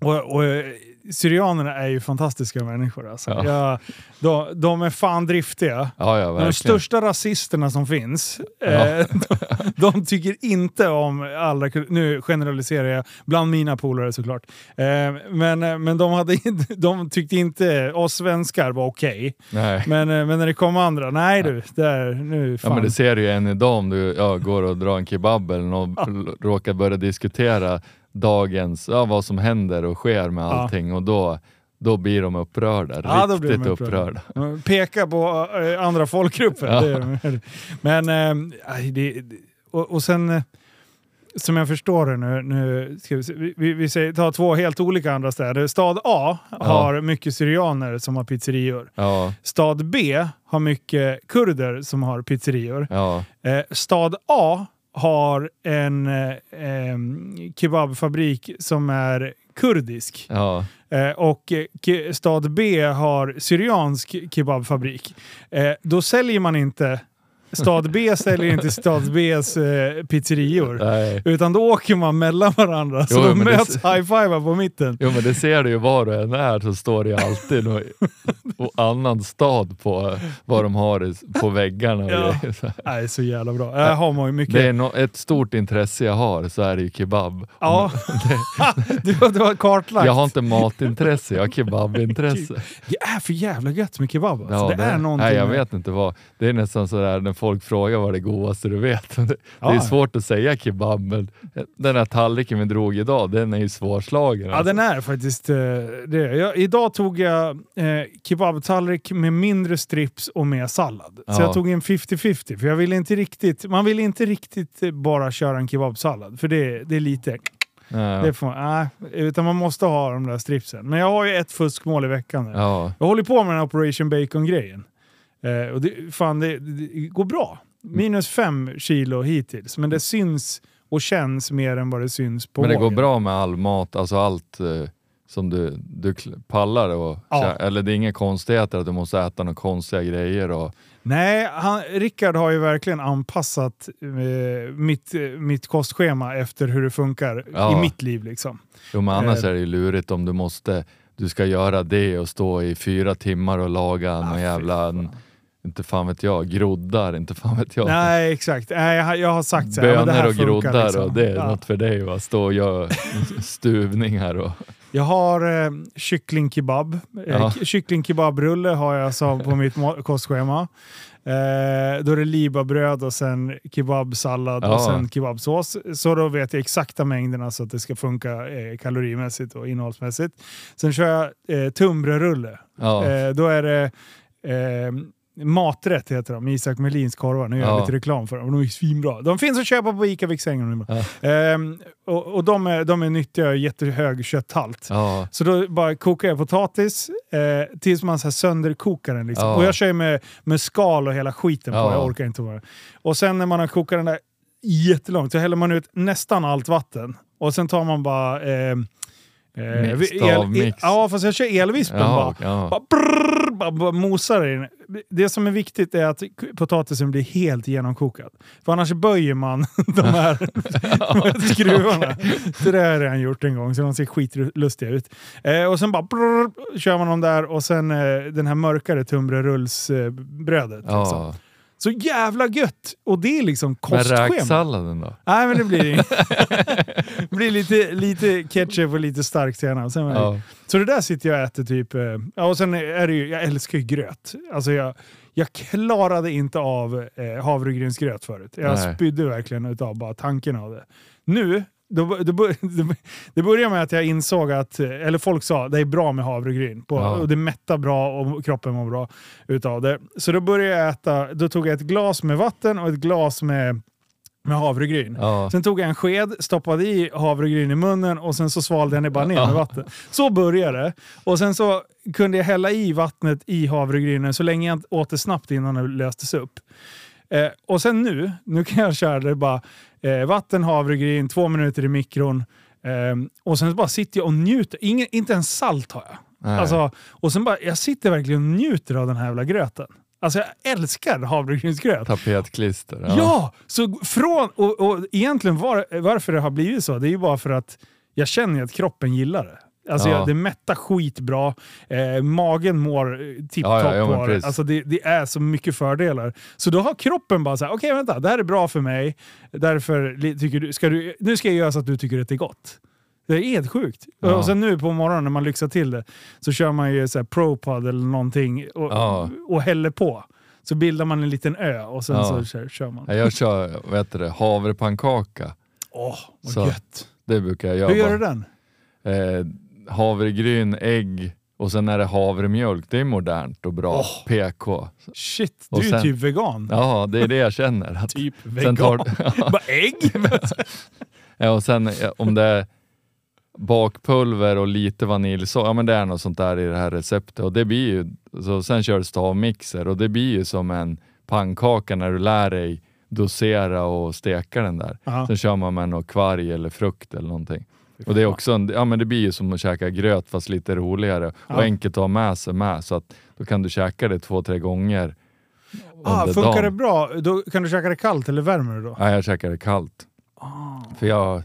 och, och eh, Syrianerna är ju fantastiska människor. Alltså. Ja. Jag, de, de är fan driftiga. Ja, ja, De största rasisterna som finns, Ja. eh, de, de tycker inte om alla... Nu generaliserar jag, bland mina polare såklart. Eh, men, eh, men de, hade, de tyckte inte oss svenskar var okej. Nej. Men, eh, men när det kom andra, nej du, där, nu Ja, fan. men det ser du ju än idag om du ja, går och drar en kebab eller något, råkar börja diskutera dagens, ja, vad som händer och sker med Ja. allting och då, då blir de upprörda. Ja, då blir Riktigt de upprörda. upprörda. Peka på eh, andra folkgrupper. Ja. Men, aj, det, och, och sen, eh, som jag förstår det nu, nu ska vi, se, vi, vi, säger, tar två helt olika andra städer. Stad A har mycket syrianer som har pizzerior. Ja, Stad B har mycket kurder som har pizzerior. ja, Eh, stad A har en eh, kebabfabrik som är kurdisk. ja. Eh, och eh, stad B har syriansk kebabfabrik. Eh, då säljer man inte Stad B säljer inte stad Bs eh, pizzerior. Nej. Utan då åker man mellan varandra. Så Jo, de det- möts high-fivar på mitten. Jo men det ser du ju var du än är så står det ju alltid någon annan stad på vad de har på väggarna. Och Ja. Så Nej, så jävla bra. Här har man ju mycket. Det är no ett stort intresse jag har så är det ju kebab. Ja, du, du har kartlagt. Jag har inte matintresse, jag har kebabintresse. Det är för jävla gött med kebab. Alltså. Ja, det, är någonting nej, jag vet inte vad. Det är nästan sådär folk frågar vad det godaste du vet. Det, det Ja. är svårt att säga kebab, men den här tallriken vi drog idag, den är ju svårslagen. Ja, alltså. den är faktiskt eh, det. Jag, idag tog jag eh, kebabtallrik med mindre strips och med sallad. Så Ja. jag tog en 50-50, för jag vill inte riktigt, man vill inte riktigt eh, bara köra en kebabsallad, för det, det är lite... ja. Det får, nej, utan man måste ha de där stripsen. Men jag har ju ett fuskmål i veckan. ja. Jag håller på med den här Operation Bacon-grejen. Eh, och det, fan, det, det går bra. Minus fem kilo hittills, men det syns och känns mer än vad det syns på Men det går vågen. bra med all mat, alltså allt. eh, som du, du pallar och Ja. eller det är inga konstigheter att du måste äta några konstiga grejer och Nej, han, Rickard har ju verkligen anpassat eh, mitt, eh, mitt kostschema efter hur det funkar Ja. i mitt liv. Liksom. Jo men annars Eh. är det ju lurigt om du måste, du ska göra det och stå i fyra timmar och laga Ah, någon jävla. Inte fan vet jag, groddar, inte fan vet jag. Nej, exakt. Nej, jag, jag har sagt så här, Bönor och funkar, groddar liksom. och det är Ja. något för dig va? Stå och göra stuvningar och... Jag har eh, kycklingkebab. Eh, Ja. k- Kycklingkebabrulle har jag så på mitt kostschema. Eh, då är det libabröd och sen kebabsallad och Ja. sen kebabsås. Så då vet jag exakta mängderna så att det ska funka eh, kalorimässigt och innehållsmässigt. Sen kör jag eh, tunnbrödsrulle. Ja. Eh, då är det eh, Maträtt heter de, Isak Melins korvar. Nu gör jag Ja. lite reklam för dem. De är svinbra. De finns att köpa på Ica Viksäng. Ja. Ehm, och och de, är, de är nyttiga och jättehög kötthalt. Ja. Så då bara kokar jag potatis eh, tills man så här sönderkokar den. Liksom. Ja. Och jag kör med, med skal och hela skiten på. Ja. Jag orkar inte bara. Och sen när man har kokat den där jättelångt så häller man ut nästan allt vatten. Och sen tar man bara... Eh, eh, Mix, el- stavmix. Ja, fast jag kör elvispen bara. Ja, ja. Bara, brrr, bara, bara mosar i den. Det som är viktigt är att potatisen blir helt genomkokad. För annars böjer man de här, skruvarna. Så det har jag redan gjort en gång, så de ser skitlustiga ut. Eh, och sen bara brrr, kör man dem där och sen eh, den här mörkare tunnbrödsrullsbrödet. Liksom. ja. Så jävla gött! Och det är liksom Men kostschema. räksalladen då? Nej men det blir inget. blir lite, lite ketchup och lite stark senare. Sen Ja. så det där sitter jag och äter typ... eh, Ja, och sen är det ju, jag älskar ju gröt. Alltså jag, jag klarade inte av eh, havregrynsgröt förut. Jag Nej. spydde verkligen utav bara tanken av det. Nu, då, då, det började med att jag insåg att, eller folk sa det är bra med havregryn. På, Ja. och det mättar bra och kroppen mår bra utav det. Så då började jag äta, då tog jag ett glas med vatten och ett glas med, med havregryn. Ja. Sen tog jag en sked, stoppade i havregryn i munnen och sen så svalde jag det bara ner med vatten. Så började det. Och sen så kunde jag hälla i vattnet i havregrynen så länge jag åt det snabbt innan det löstes upp. Eh, och sen nu, nu kan jag köra det bara eh, vatten, havregryn, två minuter i mikron. Eh, och sen bara sitter jag och njuter. Ingen, inte ens salt har jag. Nej. Alltså, och sen bara, jag sitter verkligen och njuter av den här jävla gröten. Alltså jag älskar havregrynsgröt. Tapetklister. Ja, så från, och, och egentligen var, varför det har blivit så, det är ju bara för att jag känner att kroppen gillar det. Alltså Ja. jag, det mättar skitbra, eh, magen mår eh, tipptopp Ja, ja, ja. Alltså det, det är så mycket fördelar. Så då har kroppen bara såhär, okej vänta, det här är bra för mig, därför tycker du, ska du, nu ska jag göra så att du tycker att det är gott. Det är helt sjukt. Ja. Och sen nu på morgonen när man lyxar till det så kör man ju så här ProPod eller någonting och, Ja. och häller på. Så bildar man en liten ö och sen Ja. så kör, kör man. Ja, Jag kör vad heter det, havrepannkaka. Åh, vad Så. gött. Det brukar jag göra. Hur gör du den? Eh, havregryn, ägg och sen är det havremjölk. Det är modernt och bra. Åh. PK. Shit, Och du är sen- typ vegan. Ja, det är det jag känner. Typ vegan. tar, Bara ägg? ja, och sen om det är bakpulver och lite vanilj, så, ja men det är något sånt där i det här receptet. Och det blir ju, så sen kör du stavmixer och det blir ju som en pannkaka när du lär dig dosera och steka den där. Ja. Sen kör man med något kvarg eller frukt eller någonting. Och det är också en, ja men det blir ju som att käka gröt fast lite roligare och Ja. enkelt att ha med sig med så att då kan du käka det två, tre gånger Ah, funkar dagen. det bra? Då kan du käka det kallt eller värmer du då? Nej, jag käkar det kallt. Ah. För jag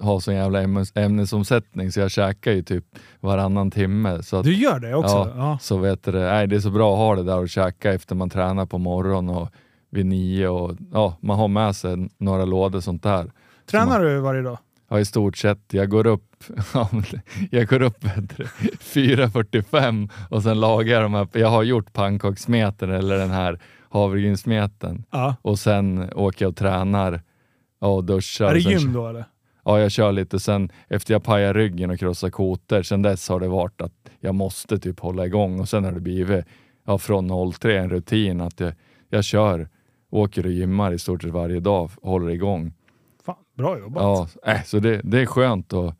har sån jävla ämnes, ämnesomsättning så jag käkar ju typ varannan timme. Så att, Du gör det också? ja, Ja. Så vet du, nej, det är så bra att ha det där och käka efter man tränar på morgonen och vid nio och ja, man har med sig några lådor sånt där. Tränar du varje dag? Ja, i stort sett. Jag går upp, jag går upp vet du, 4.45 och sen lagar jag de här. Jag har gjort pannkaksmeten eller den här havregrynsmeten Ja. och sen åker jag och tränar ja, och duschar. Är det gym då eller? Ja, jag kör lite. Sen efter jag pajar ryggen och krossar kotor, sen dess har det varit att jag måste typ hålla igång och sen har det blivit ja, från 03 en rutin att jag, jag kör, åker och gymmar i stort sett varje dag, håller igång. Fan, bra jobbat. Ja, äh, så det, det är skönt och,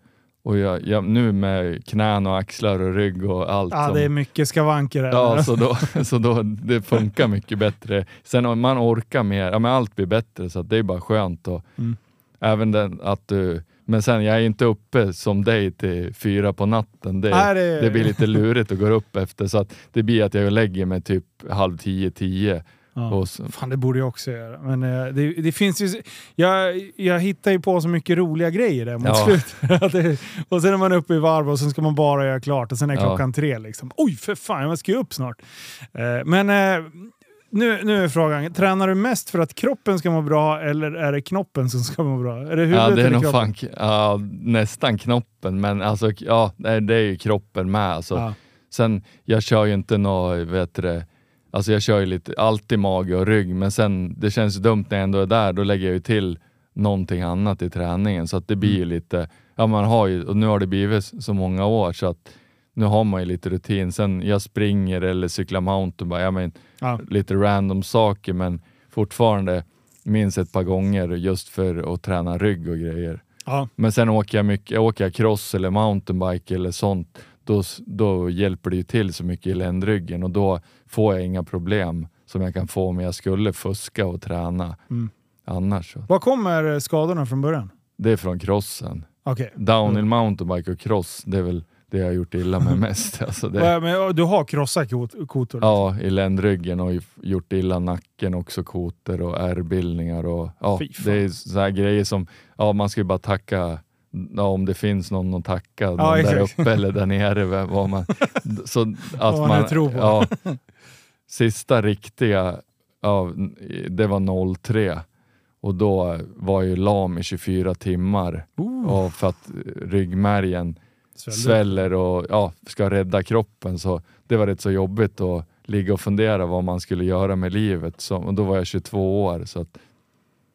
och jag, jag, nu med knän och axlar och rygg och allt. Ja, som, det är mycket skavanker här. Ja, så då, så då det funkar mycket bättre. Sen om man orkar mer, ja men allt blir bättre så det är bara skönt. Och, Mm. Även den att du men sen, jag är inte uppe som dig till fyra på natten. Det, Nej, det- det blir lite lurigt att gå upp efter. Så att det blir att jag lägger mig typ halv tio, tio. Ja. Och så, Fan, det borde jag också göra. Men eh, det, det finns ju... Jag, jag hittar ju på så mycket roliga grejer där mot Ja. slutet. Och sen är man uppe i varv och sen ska man bara göra klart och sen är Ja. klockan tre. Liksom. Oj, för fan, jag ska ju upp snart. Eh, men eh, nu, nu är frågan, tränar du mest för att kroppen ska må bra eller är det knoppen som ska må bra? Är det huvudet ja, det är eller nog kroppen? fan, ja, nästan knoppen, men alltså, ja, det är- ju kroppen med. Alltså. Ja. Sen, jag kör ju inte något, vet du det, alltså jag kör ju lite, alltid mage och rygg, men sen det känns dumt när jag ändå är där, då lägger jag ju till någonting annat i träningen. Så att det blir ju lite, ja man har ju, och nu har det blivit så många år så att nu har man ju lite rutin. Sen jag springer eller cyklar mountainbike, jag men, Ja. lite random saker men fortfarande minst ett par gånger just för att träna rygg och grejer. Ja. Men sen åker jag mycket, åker jag cross eller mountainbike eller sånt, då, då hjälper det ju till så mycket i ländryggen och då får jag inga problem som jag kan få om jag skulle fuska och träna Mm. annars. Var kommer skadorna från början? Det är från crossen. Okej. Downhill mountainbike och cross, det är väl det jag har gjort illa med mest. Alltså det, Ja, Men du har krossat kot- kotor? ja, i ländryggen och gjort illa nacken också, koter och ärrbildningar. Och, ja, det är så här grejer som, ja man ska ju bara tacka Ja, om det finns någon att tacka, någon där uppe eller där nere. Vad man, så att man nu tror på. Ja, sista riktiga, ja, det var 03 och då var jag lam i 24 timmar Uh, och för att ryggmärgen svällde. sväller och ja, ska rädda kroppen. Så det var rätt så jobbigt att ligga och fundera vad man skulle göra med livet. Så, och då var jag 22 år. Så att,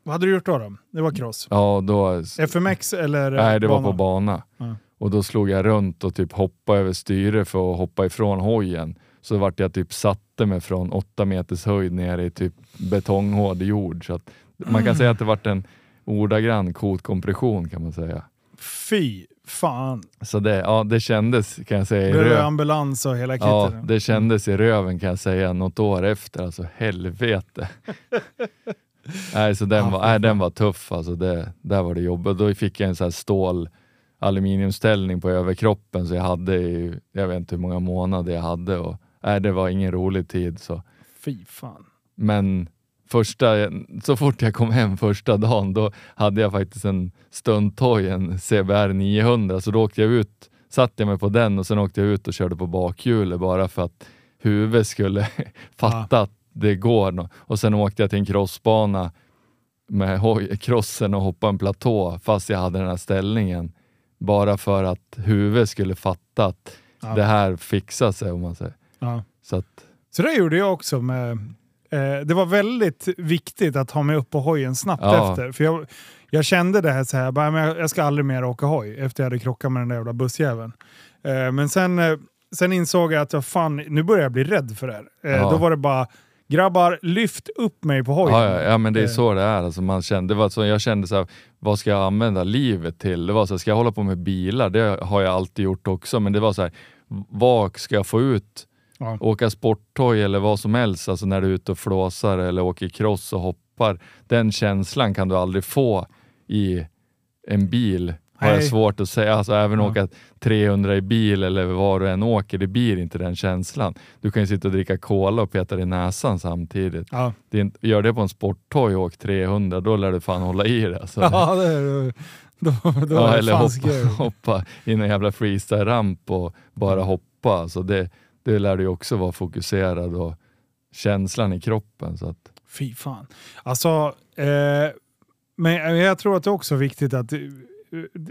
Vad hade du gjort då? då? Det var cross? ja, då, FMX eller nej, det var bana? på bana. Ja. Och då slog jag runt och typ hoppade över styre för att hoppa ifrån hojen. Så vart jag typ satte mig från åtta meters höjd ner i typ betonghård jord. Så att man kan Mm. säga att det vart en ordagrann kotkompression kan man säga. Fy fan. Så det, ja, det kändes kan jag säga i Blev det röv. ambulans och hela kittet? Ja, det kändes i röven kan jag säga något år efter. Alltså helvete. nej, så den, var, nej, den var tuff. Alltså det, där var det jobbigt. Då fick jag en sån här stål aluminiumställning på överkroppen så jag hade i, jag vet inte hur många månader jag hade. Och, nej, det var ingen rolig tid. Så. Fy fan. Men första, så fort jag kom hem första dagen, då hade jag faktiskt en stunthoj, en CBR 900, så då åkte jag ut, satte jag mig på den och sen åkte jag ut och körde på bakhjulet bara för att huvudet skulle fatta att det går. Och sen åkte jag till en crossbana med crossen och hoppade en platå fast jag hade den här ställningen. Bara för att huvudet skulle fatta att Ja. det här fixar sig om man säger. Ja. Så att, Så det gjorde jag också. med eh, Det var väldigt viktigt att ha mig upp på hojen snabbt Ja. efter. För jag, jag kände det här så här, bara, men jag, jag ska aldrig mer åka hoj efter jag hade krockat med den där jävla bussjäveln. Eh, men sen, eh, sen insåg jag att jag, fan, nu börjar jag bli rädd för det här. Ja. Då var det bara, grabbar lyft upp mig på hojen. Ja, ja, ja, men det är så det är. Alltså man kände, det var så, jag kände så här, vad ska jag använda livet till? Det var så här, ska jag hålla på med bilar? Det har jag alltid gjort också, men det var så här, vad ska jag få ut? Ja. Åka sporthoj eller vad som helst, alltså när du är ute och flåsar eller åker cross och hoppar. Den känslan kan du aldrig få i en bil. Har jag svårt att säga. Alltså även Ja. åka 300 i bil eller var du än åker, det blir inte den känslan. Du kan ju sitta och dricka cola och peta i näsan samtidigt. Ja. Det inte, gör det på en sporthoj och åk 300, då lär du fan hålla i det. Alltså. Ja, det är, då, då Ja, är det eller hoppa, hoppa i en jävla freestyle-ramp och bara hoppa. Alltså det, det lär du ju också vara fokuserad och känslan i kroppen. Så att, Fy fan. Alltså, eh, men jag tror att det är också viktigt att eh,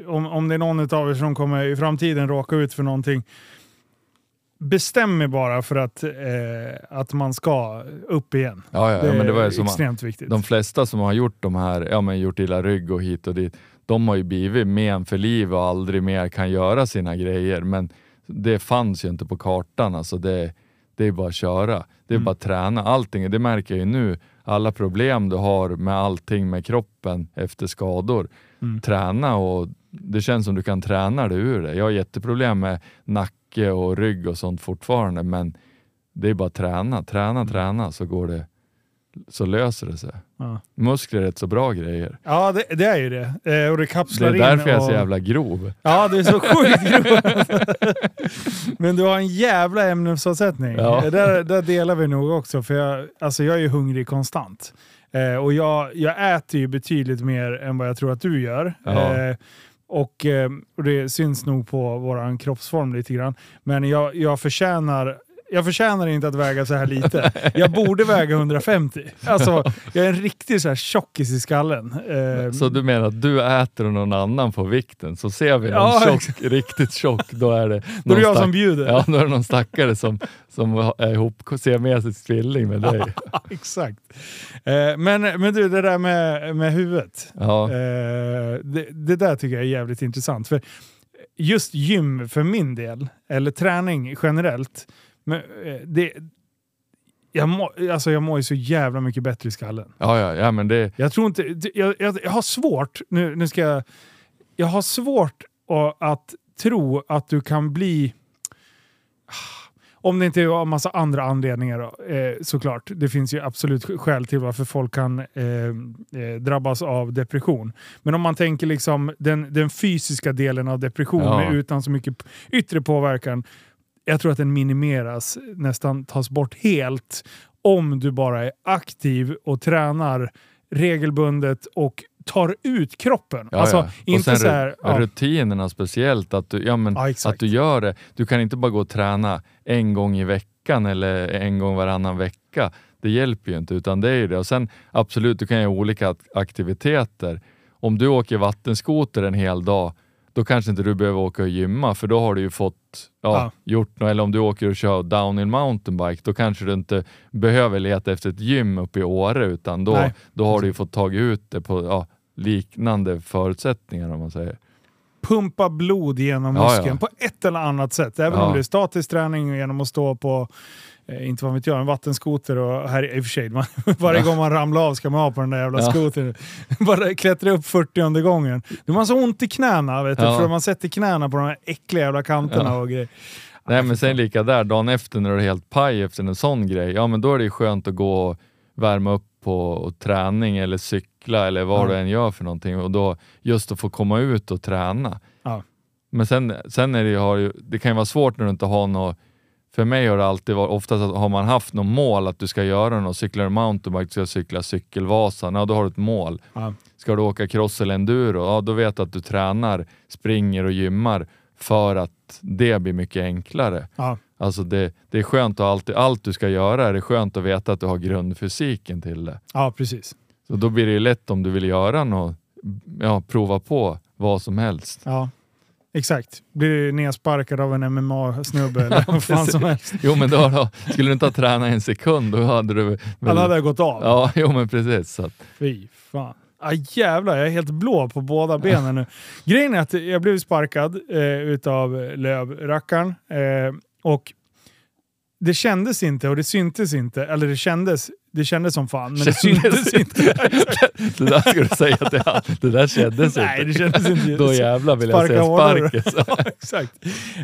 om, om det är någon av er som kommer i framtiden råka ut för någonting, bestäm er bara för att, eh, att man ska upp igen. ja, ja, ja, men det var ju extremt viktigt. de flesta som har gjort de här, ja men gjort illa rygg och hit och dit, de har ju blivit men för livet och aldrig mer kan göra sina grejer. Men det fanns ju inte på kartan. Alltså det, det är bara att köra. Det är Mm. bara att träna. Allting, det märker jag ju nu. Alla problem du har med allting med kroppen efter skador. Mm. Träna och det känns som du kan träna dig ur det. Jag har jätteproblem med nacke och rygg och sånt fortfarande men det är bara att träna, träna, Mm. träna så går det så löser det sig. Ja, Muskler är rätt så bra grejer. ja det, det är ju det. Eh, och det Det kapslar är in. därför jag är så jävla grov. Ja, det är så sjukt grovt. Men du har en jävla ämnesavsättning. Ja. Där, där delar vi nog också, för jag, alltså jag är ju hungrig konstant. Eh, och jag, jag äter ju betydligt mer än vad jag tror att du gör. Ja. Eh, och, eh, och det syns nog på vår kroppsform lite grann. Men jag, jag förtjänar jag förtjänar inte att väga så här lite. Jag borde väga 150. Alltså, jag är en riktig så här tjockis i skallen. Eh, Så du menar att du äter och någon annan på vikten, så ser vi någon Ja, tjock, riktigt tjock, då är det då är det jag som bjuder. Ja, då är det någon stackare som, som är ihop, ser med sitt tvilling med dig. Exakt. Eh, men, men du, det där med, med huvudet. Ja, Eh, det, det där tycker jag är jävligt intressant. För just gym för min del, eller träning generellt, men, eh, det, jag, må, alltså jag mår ju så jävla mycket bättre i skallen. ja, ja, ja men det, Jag tror inte... Jag, jag, jag har svårt... Nu, nu ska jag... Jag har svårt att, tro att du kan bli... Om det inte är av massa andra anledningar då, eh, såklart. Det finns ju absolut skäl till varför folk kan eh, eh, drabbas av depression. Men om man tänker liksom den, den fysiska delen av depression Ja. utan så mycket yttre påverkan. Jag tror att den minimeras, nästan tas bort helt om du bara är aktiv och tränar regelbundet och tar ut kroppen. ja, alltså ja. Och inte sen så här... Ja, rutinerna speciellt, att du, ja, men, att du gör det. Du kan inte bara gå och träna en gång i veckan eller en gång varannan vecka. Det hjälper ju inte, utan det är ju det. Och sen absolut, du kan göra olika ak- aktiviteter. Om du åker vattenskoter en hel dag, då kanske inte du behöver åka och gymma, för då har du ju fått ja, Ja. gjort något. Eller om du åker och kör downhill mountainbike, då kanske du inte behöver leta efter ett gym uppe i Åre, utan då, Nej. då har du ju fått tagit ut det på ja, liknande förutsättningar om man säger. pumpa blod genom Ja, muskeln ja. på ett eller annat sätt. Även Ja. om det är statisk träning genom att stå på Eh, inte vad vet jag, en vattenskoter och här i och för sig, man, varje gång man ramlar av ska man ha på den där jävla Ja. skotern. Bara klättra upp 40 gången. Då har man så ont i knäna, vet du, Ja. för man sätter knäna på de här äckliga jävla kanterna Ja. och grejer. Nej men sen lika där, dagen efter när du är helt paj efter en sån grej, ja men då är det ju skönt att gå och värma upp på och träning eller cykla eller vad Ja. du än gör för någonting och då just att få komma ut och träna. Ja. Men sen, sen är det, ju, det kan ju vara svårt när du inte har något för mig har det alltid varit, oftast att har man haft något mål att du ska göra något, cyklar du mountainbike, du ska cykla cykelvasan, ja då har du ett mål. Ja. Ska du åka cross eller enduro, ja då vet du att du tränar, springer och gymmar för att det blir mycket enklare. Ja. Alltså det, det är skönt att alltid, allt du ska göra är det skönt att veta att du har grundfysiken till det. ja, precis. Så då blir det ju lätt om du vill göra något, ja, prova på vad som helst. Ja. Exakt. Blir nedsparkad av en MMA-snubbe eller vad fan som helst. Jo men då, då skulle du inte ha tränat en sekund, då hade du väl... Han hade gått av. Ja, jo men precis. Så att, Fy fan. Ah, jävlar, jag är helt blå på båda benen nu. Grejen är att jag blev sparkad eh, utav Löv-rackaren. Eh, och det kändes inte och det syntes inte. Eller det kändes, det kändes som fan, men det Kändes syntes inte. det där ska du säga till han. Det där kändes Nej, det inte. kändes inte. Då jävlar vill jag Sparka säga hårdare. sparkes. Ja, exakt.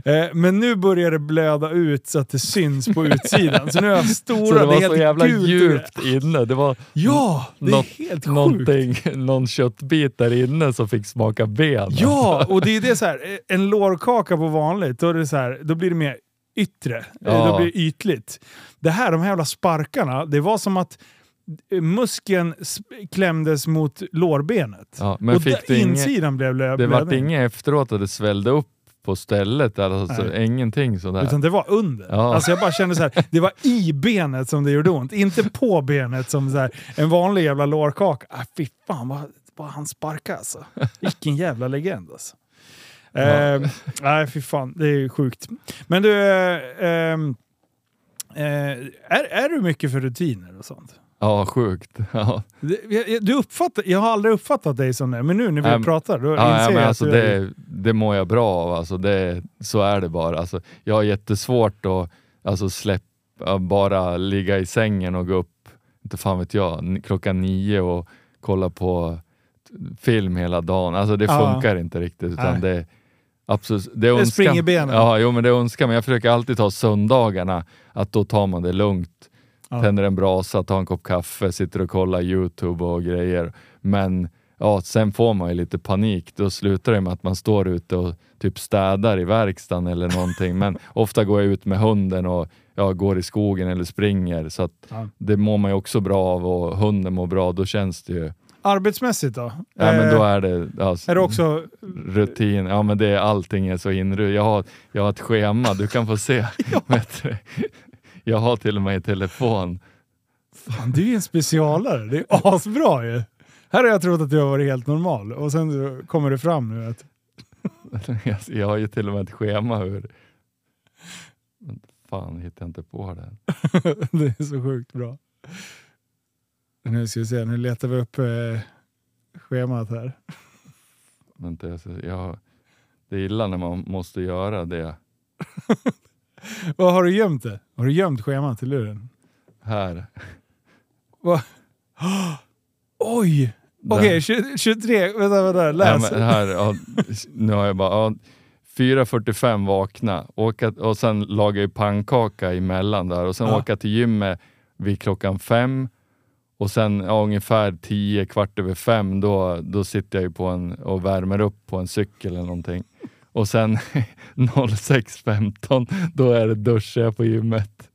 Eh, men nu börjar det blöda ut så att det syns på utsidan. Så nu har jag stora, Så det var så jävla gult. djupt inne. Det var Ja, det är helt sjukt. någon köttbit där inne som fick smaka ben. Ja, och det är det så här, eh, en lårkaka på vanligt, då, är det så här, då blir det mer yttre. Ja. Då blir det ytligt. Det här, de här jävla sparkarna, det var som att muskeln klämdes mot lårbenet. Ja, men och fick du inget, insidan blev blö- det vart blödning. inget efteråt att det svällde upp på stället? Alltså, Nej. ingenting sådär? Utan det var under. Ja. Alltså jag bara kände så här, det var i benet som det gjorde ont. Inte på benet som så här, en vanlig jävla lårkaka. Ah, fy fan vad, vad han sparkade alltså. Vilken jävla legend alltså. Eh, nej, fy fan. Det är sjukt. Men du, eh, ehm, eh, är, är du mycket för rutiner och sånt? Ja, sjukt. Ja. Du uppfattar, jag har aldrig uppfattat dig som det, men nu när vi Ähm, pratar då Ja, ja, inser men jag alltså att du är... det, det mår jag bra av. Alltså det, så är det bara. Alltså, jag har jättesvårt att alltså, släppa, bara ligga i sängen och gå upp, inte fan vet jag, klockan nio och kolla på film hela dagen. Alltså det Ja. funkar inte riktigt. Utan Nej. det, absolut, det, Det springer benen. Ja, jo, men det är önskan. Men jag försöker alltid ta söndagarna, att då tar man det lugnt. Ja. tänder en brasa, tar en kopp kaffe, sitter och kollar Youtube och grejer. Men ja, sen får man ju lite panik. Då slutar det med att man står ute och typ städar i verkstaden eller någonting. Men ofta går jag ut med hunden och ja, går i skogen eller springer. Så att Ja. det mår man ju också bra av och hunden mår bra. Då känns det ju... Arbetsmässigt då? Ja, men då Eh, är det... Ja, är det också... rutin. Ja men det är allting är så inrutat. Jag har, jag har ett schema, du kan få se. Du? Jag har till och med i telefon. Fan, du är en specialare. Det är asbra ju. Här har jag trott att du har varit helt normal och sen kommer det fram nu att... Jag, har ju till och med ett schema hur... Fan, hittar jag inte på det. det är så sjukt bra. Nu ska vi se, nu letar vi upp eh, schemat här. Vänta, jag, jag, det är illa när man måste göra det Vad har du gömt det? Har du gömt schemat i luren? här. Oj! Där. Okej, 20 23, vänta, vänta, Ja, läs. men här ja, nu har jag bara... Ja, 4.45 vakna åka, och sen laga pannkaka emellan där och sen Ja. åka till gymmet vid klockan fem och sen ja, ungefär 10, kvart över fem då, då sitter jag ju på en och värmer upp på en cykel eller någonting. Och sen 06.15 då är det duscha på gymmet.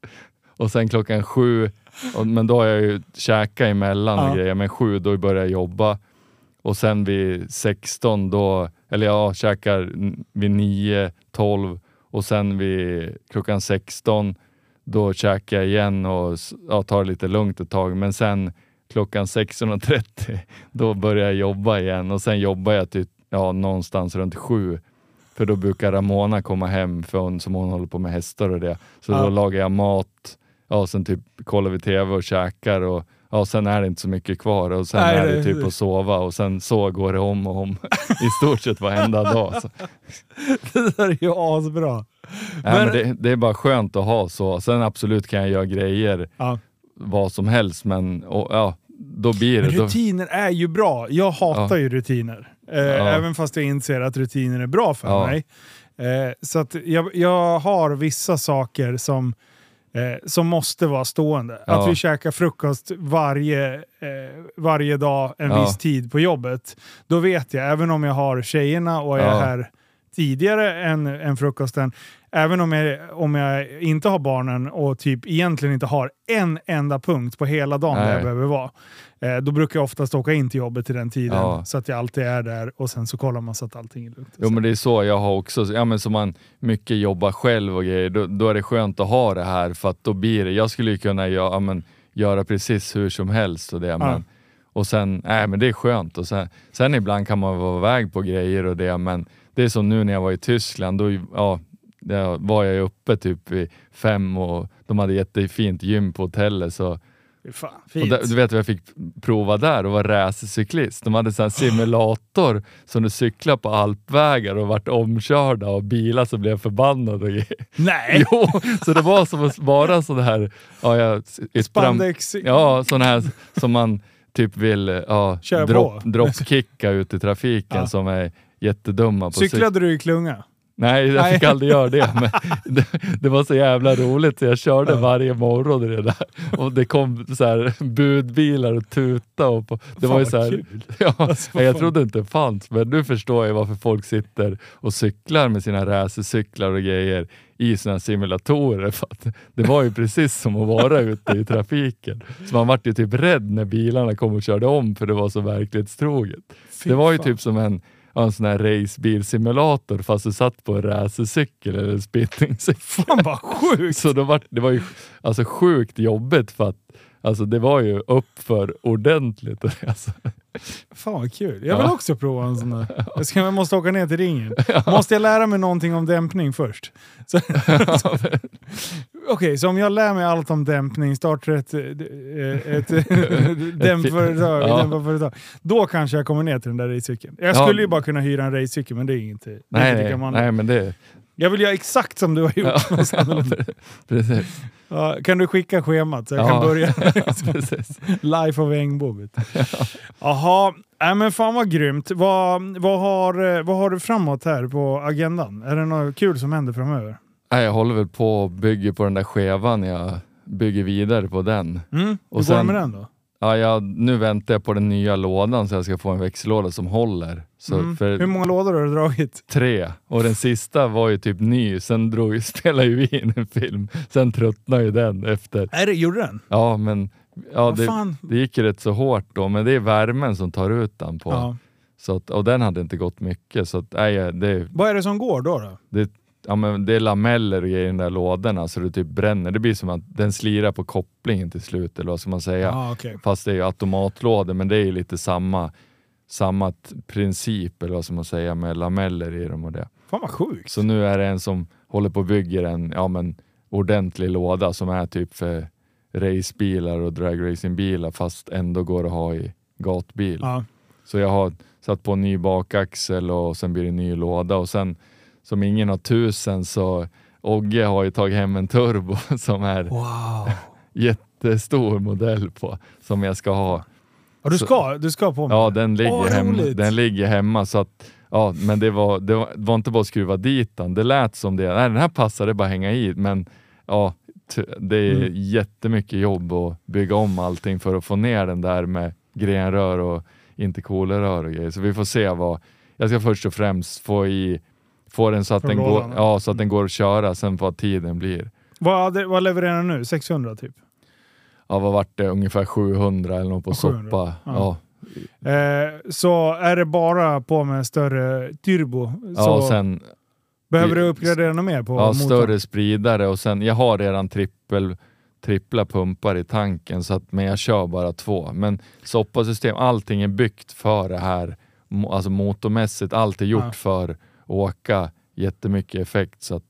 Och sen klockan sju, och, men då har jag ju käkat emellan Ja. och grejer, men sju då börjar jag jobba. Och sen vid 16 då, eller ja, käkar vid 9, 12 och sen vid klockan 16 då käkar jag igen och ja, tar det lite lugnt ett tag. Men sen klockan 16.30 då börjar jag jobba igen och sen jobbar jag till ja, någonstans runt sju. För då brukar Ramona komma hem för hon, som hon håller på med hästar och det. Så Ja. då lagar jag mat, ja, sen typ kollar vi tv och käkar och ja, sen är det inte så mycket kvar och sen Nej, är det det- typ att sova och sen så går det om och om i stort sett varenda dag. Så. det där är ju asbra. Nej, Men- det, det är bara skönt att ha så. Sen absolut kan jag göra grejer Ja. vad som helst men och, ja, då blir det. Men Då, rutiner är ju bra. Jag hatar Ja. ju rutiner. Eh, Ja. Även fast jag inser att rutiner är bra för mig. Eh, så att jag, jag har vissa saker som, eh, som måste vara stående. Ja. Att vi käkar frukost varje, eh, varje dag en Ja. viss tid på jobbet. Då vet jag, även om jag har tjejerna och är Ja. här tidigare än, än frukosten, även om jag, om jag inte har barnen och typ egentligen inte har en enda punkt på hela dagen där Nej. jag behöver vara, eh, då brukar jag oftast åka in till jobbet till den tiden Ja. så att jag alltid är där och sen så kollar man så att allting är lugnt. Jo men det är så jag har också, ja men som man mycket jobbar själv och grejer, då, då är det skönt att ha det här för att då blir det, jag skulle ju kunna göra, ja, men, göra precis hur som helst och det men, och sen, nej men det är skönt och sen, sen ibland kan man vara iväg på grejer och det men det är som nu när jag var i Tyskland, då ja, där var jag uppe typ vid fem och de hade jättefint gym på hotellet så Fan, där, du vet vad jag fick prova där och vara racercyklist. De hade en simulator som du cyklar på alpvägar och vart omkörda av bilar som blev förbannade. Nej! Jo, så det var som att vara sån här... Ja, jag, Spandex. Ja, sån här som man typ vill ja, Köra drop, på. dropkicka ut i trafiken Ja. som är jättedumma på. Cyklade du i klunga? Nej, jag fick Nej. aldrig göra det. Men det, det var så jävla roligt så jag körde Ja. varje morgon i det där. Och det kom så här budbilar och tuta. Och på, det Fan, var ju så här, ja, Alltså, jag trodde inte det fanns, men nu förstår jag varför folk sitter och cyklar med sina racercyklar och grejer i sina simulatorer. För det var ju precis som att vara ute i trafiken. Så man vart ju typ rädd när bilarna kom och körde om för det var så verklighetstroget. Fy Det var ju fan. typ som en, ja, en sån här racebilsimulator fast du satt på en racercykel eller spinningcykel. Fan vad sjukt! Så då var, det var ju alltså, sjukt jobbigt för att alltså, det var ju uppför ordentligt. Alltså. Fan vad kul. Jag vill Ja. också prova en sån där. Jag, ska, jag måste åka ner till ringen. Måste jag lära mig någonting om dämpning först? Så- Okej, så om jag lär mig allt om dämpning, startar ett, eh, ett, ett dämpföretag, Ja. dämparföretag, då kanske jag kommer ner till den där racecykeln. Jag Ja. skulle ju bara kunna hyra en racecykel, men det är är Nej, inte nej, nej, men det... Jag vill göra exakt som du har gjort. Ja, precis. Ja, kan du skicka schemat så jag Ja. kan börja? Life of Engbo. vet du. Jaha, äh, men fan vad grymt. Vad, vad, har, vad har du framåt här på agendan? Är det något kul som händer framöver? Nej, jag håller väl på och bygger på den där skevan jag bygger vidare på den. Mm. Hur Och går det sen- med den då? Ja, jag, nu väntar jag på den nya lådan så jag ska få en växellåda som håller. Så Mm. Hur många lådor har du dragit? tre. Och den sista var ju typ ny, sen drog, spelade ju vi in en film. Sen tröttnade ju den efter. Är det, gjorde den? Ja, men ja, det, det gick ju rätt så hårt då, men det är värmen som tar ut den på. Ja. Så att, och den hade inte gått mycket. Så att, nej, det, Vad är det som går då? då? det, ja, men det är lameller och grejer i de där lådorna så det typ bränner. Det blir som att den slirar på kopplingen till slut, eller vad ska man säga? Ah, okej. Fast det är ju automatlådor, men det är ju lite samma, samma princip, eller vad ska man säga, med lameller i dem och det. Fan vad sjukt. Så nu är det en som håller på och bygger en ja, men, ordentlig låda som är typ för racebilar och dragracingbilar fast ändå går att ha i gatbil. Ja. Så jag har satt på en ny bakaxel och sen blir det en ny låda och sen som ingen har tusen så Ogge har ju tagit hem en turbo som är Wow. jättestor modell på som jag ska ha. Ja, du, Så- ska, du ska på med Ja, den ligger, Åh, hemma, den ligger hemma så att Ja, men det var, det, var, det var inte bara att skruva dit den. Det lät som det. Nej, den här passade bara hänga i, men ja, det är Mm. jättemycket jobb att bygga om allting för att få ner den där med grenrör och intercoolerrör och grejer. Så vi får se vad... Jag ska först och främst få i få den så att, den går, ja. så att den går att köra, sen vad tiden blir. Vad, vad levererar den nu? 600 typ? Ja, vad vart det? Ungefär 700 eller något på 700, soppa. ja. Ja. Eh, så är det bara på med större turbo Ja, och sen behöver du uppgradera något mer på Ja, motorn? större spridare och sen, jag har redan trippel, trippla pumpar i tanken, så att, men jag kör bara två. Men soppasystem, allting är byggt för det här, alltså motormässigt, allt är gjort Ja. för åka jättemycket effekt. Så att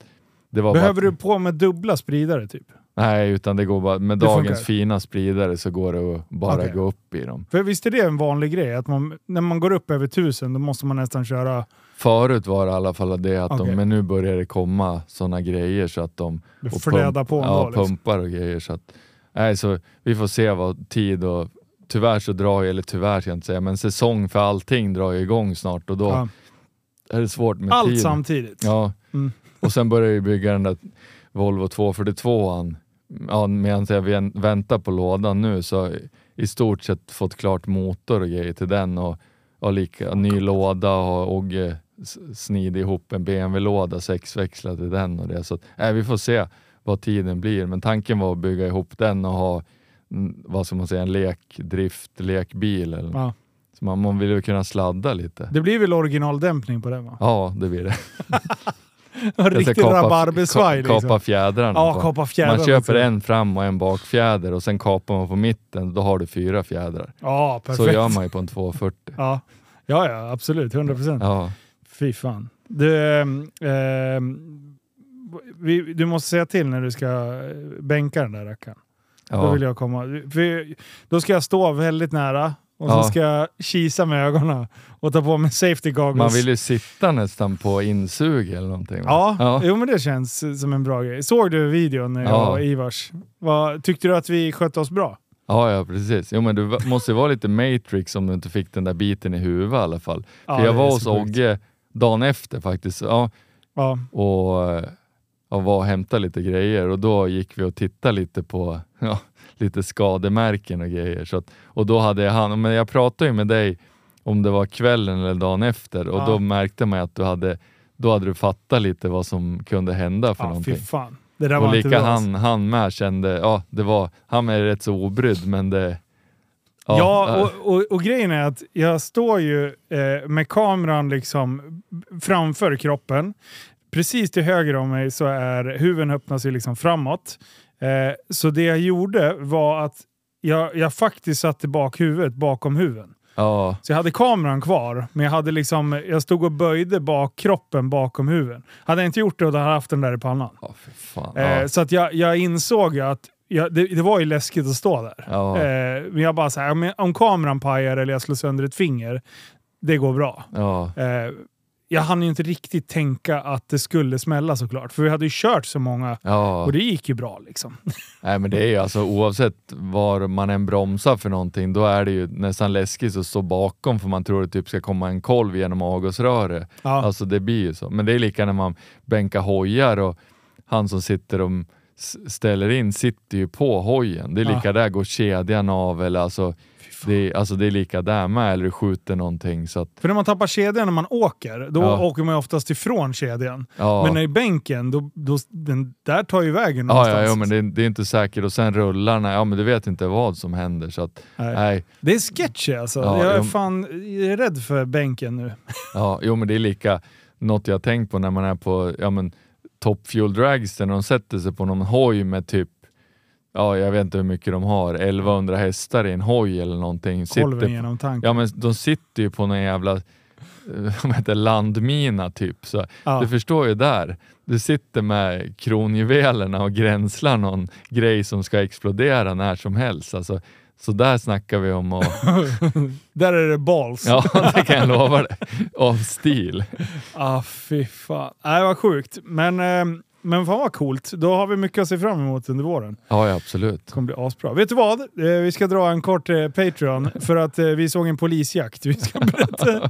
Behöver bara, du på med dubbla spridare typ? Nej, utan det går bara, med Det dagens funkar. fina spridare så går det att bara Okej. gå upp i dem. För visst är det en vanlig grej att man, när man går upp över 1000 då måste man nästan köra Förut var det i alla fall det att Okej. de, men nu börjar det komma sådana grejer så att de och fläda pump- på. Ja, liksom. pumpar och grejer. Så att, nej, så vi får se vad tid och tyvärr så drar ju, eller tyvärr ska jag inte säga, men säsong för allting drar ju igång snart och då Ja. Är det svårt med Allt tid. samtidigt. Ja, Mm. och sen börjar jag bygga den där Volvo 242an. Ja, medan jag vän- väntar på lådan nu så i stort sett fått klart motor och grejer till den och, och lika, ny låda och Ogge snidit ihop en BMW-låda, sexväxlad till den och det. Så att, nej, vi får se vad tiden blir. Men tanken var att bygga ihop den och ha mm, vad ska man säga, en lekdrift, lekbil. Eller. Ja. Så man, man vill ju kunna sladda lite. Det blir väl originaldämpning på den va? Ja, det blir det. En riktig rabarbersvaj ka- Kapa liksom. fjädrarna. Ja, kapa fjädrarna. Man köper liksom. en fram och en bakfjäder och sen kapar man på mitten, då har du fyra fjädrar. Ja, perfekt. Så gör man ju på en 240. Ja. ja, ja, absolut. 100 procent. Ja, Fy fan. Du, ehm, vi, du måste säga till när du ska eh, bänka den där rackaren. Då ja. vill jag komma. För då ska jag stå väldigt nära och Ja. så ska jag kisa med ögonen och ta på mig safety goggles. Man vill ju sitta nästan på insug eller någonting. Ja, ja. Jo, men det känns som en bra grej. Såg du videon när jag Ja. och Ivars? Vad, tyckte du att vi skötte oss bra? ja, ja precis. Jo, men du måste ju vara lite Matrix om du inte fick den där biten i huvudet i alla fall. Ja, För jag var hos. Ogge dagen efter faktiskt ja, Ja, och, och var och hämtade lite grejer och då gick vi och tittade lite på ja, lite skademärken och grejer. Så att, och då hade han, men jag pratade ju med dig om det var kvällen eller dagen efter och Ja. då märkte man att du hade, då hade du fattat lite vad som kunde hända för ja någonting. fy fan. Det där var Och inte lika bra. han, han med kände, ja det var, han är rätt så obrydd men det... Ja, äh, och, och, och grejen är att jag står ju eh, med kameran liksom framför kroppen. Precis till höger om mig så är huven öppnar sig liksom framåt. Eh, så det jag gjorde var att jag, jag faktiskt satte bak huvudet bakom huven. ja, Så jag hade kameran kvar, men jag, hade liksom, jag stod och böjde bak kroppen bakom huven. Hade jag inte gjort det, då hade jag haft den där i pannan. fan. Eh, Ja, Så att jag, jag insåg ju att jag, det, det var ju läskigt att stå där. Eh, men jag bara såhär, om, om kameran pajar eller jag slår sönder ett finger, det går bra. Eh, jag hann ju inte riktigt tänka att det skulle smälla såklart, för vi hade ju kört så många ja. och det gick ju bra liksom. Nej men det är ju alltså oavsett var man än bromsar för någonting, då är det ju nästan läskigt att stå bakom för man tror att det typ ska komma en kolv genom avgasröret. Ja. Alltså det blir ju så. Men det är lika när man bänkar hojar och han som sitter och ställer in sitter ju på hojen. Det är lika Ja. där, går kedjan av eller alltså det, är, alltså det är lika där med, eller skjuter någonting. Så att, För när man tappar kedjan när man åker, då Ja. åker man ju oftast ifrån kedjan. ja. Men i bänken, då, då, den där tar ju vägen Ja, någonstans. ja, ja, men det, är- det är inte säkert. Och sen rullarna, ja men du vet inte vad som händer. Så att, Nej. nej. Det är sketchy alltså. Ja, jag är jag- fan jag är rädd för bänken nu. Ja, jo men det är lika, något jag tänkt på när man är på ja, men, Top Fuel Dragster, när de sätter sig på någon hoj med typ, ja jag vet inte hur mycket de har, 1100 hästar i en hoj eller någonting. Kolven Sitter, genom tanken. ja men de sitter ju på någon jävla eh, heter, landmina typ. Så Ja. Du förstår ju där, du sitter med kronjuvelerna och gränslar någon grej som ska explodera när som helst. Alltså, så där snackar vi om att, Där är det balls. ja det kan jag lova dig, av stil. Ah, fy fan. Nej, vad sjukt. Men, eh, men fan vad coolt. Då har vi mycket att se fram emot under våren. Ja, ja absolut. Det kommer bli asbra. Vet du vad? Eh, vi ska dra en kort eh, Patreon för att eh, vi såg en polisjakt. Vi ska berätta.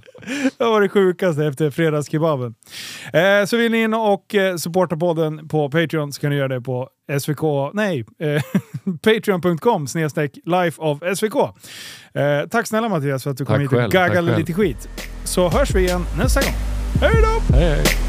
det var det sjukaste efter fredagskebaben. Eh, så vill ni in och eh, supporta podden på Patreon så kan ni göra det på SVK, nej, eh, patreon.com snedstreck life of SVK. Tack snälla Mattias för att du kom Tack hit och själv, gaggade lite skit. Så hörs vi igen nästa gång. Hej då! Hej, hej.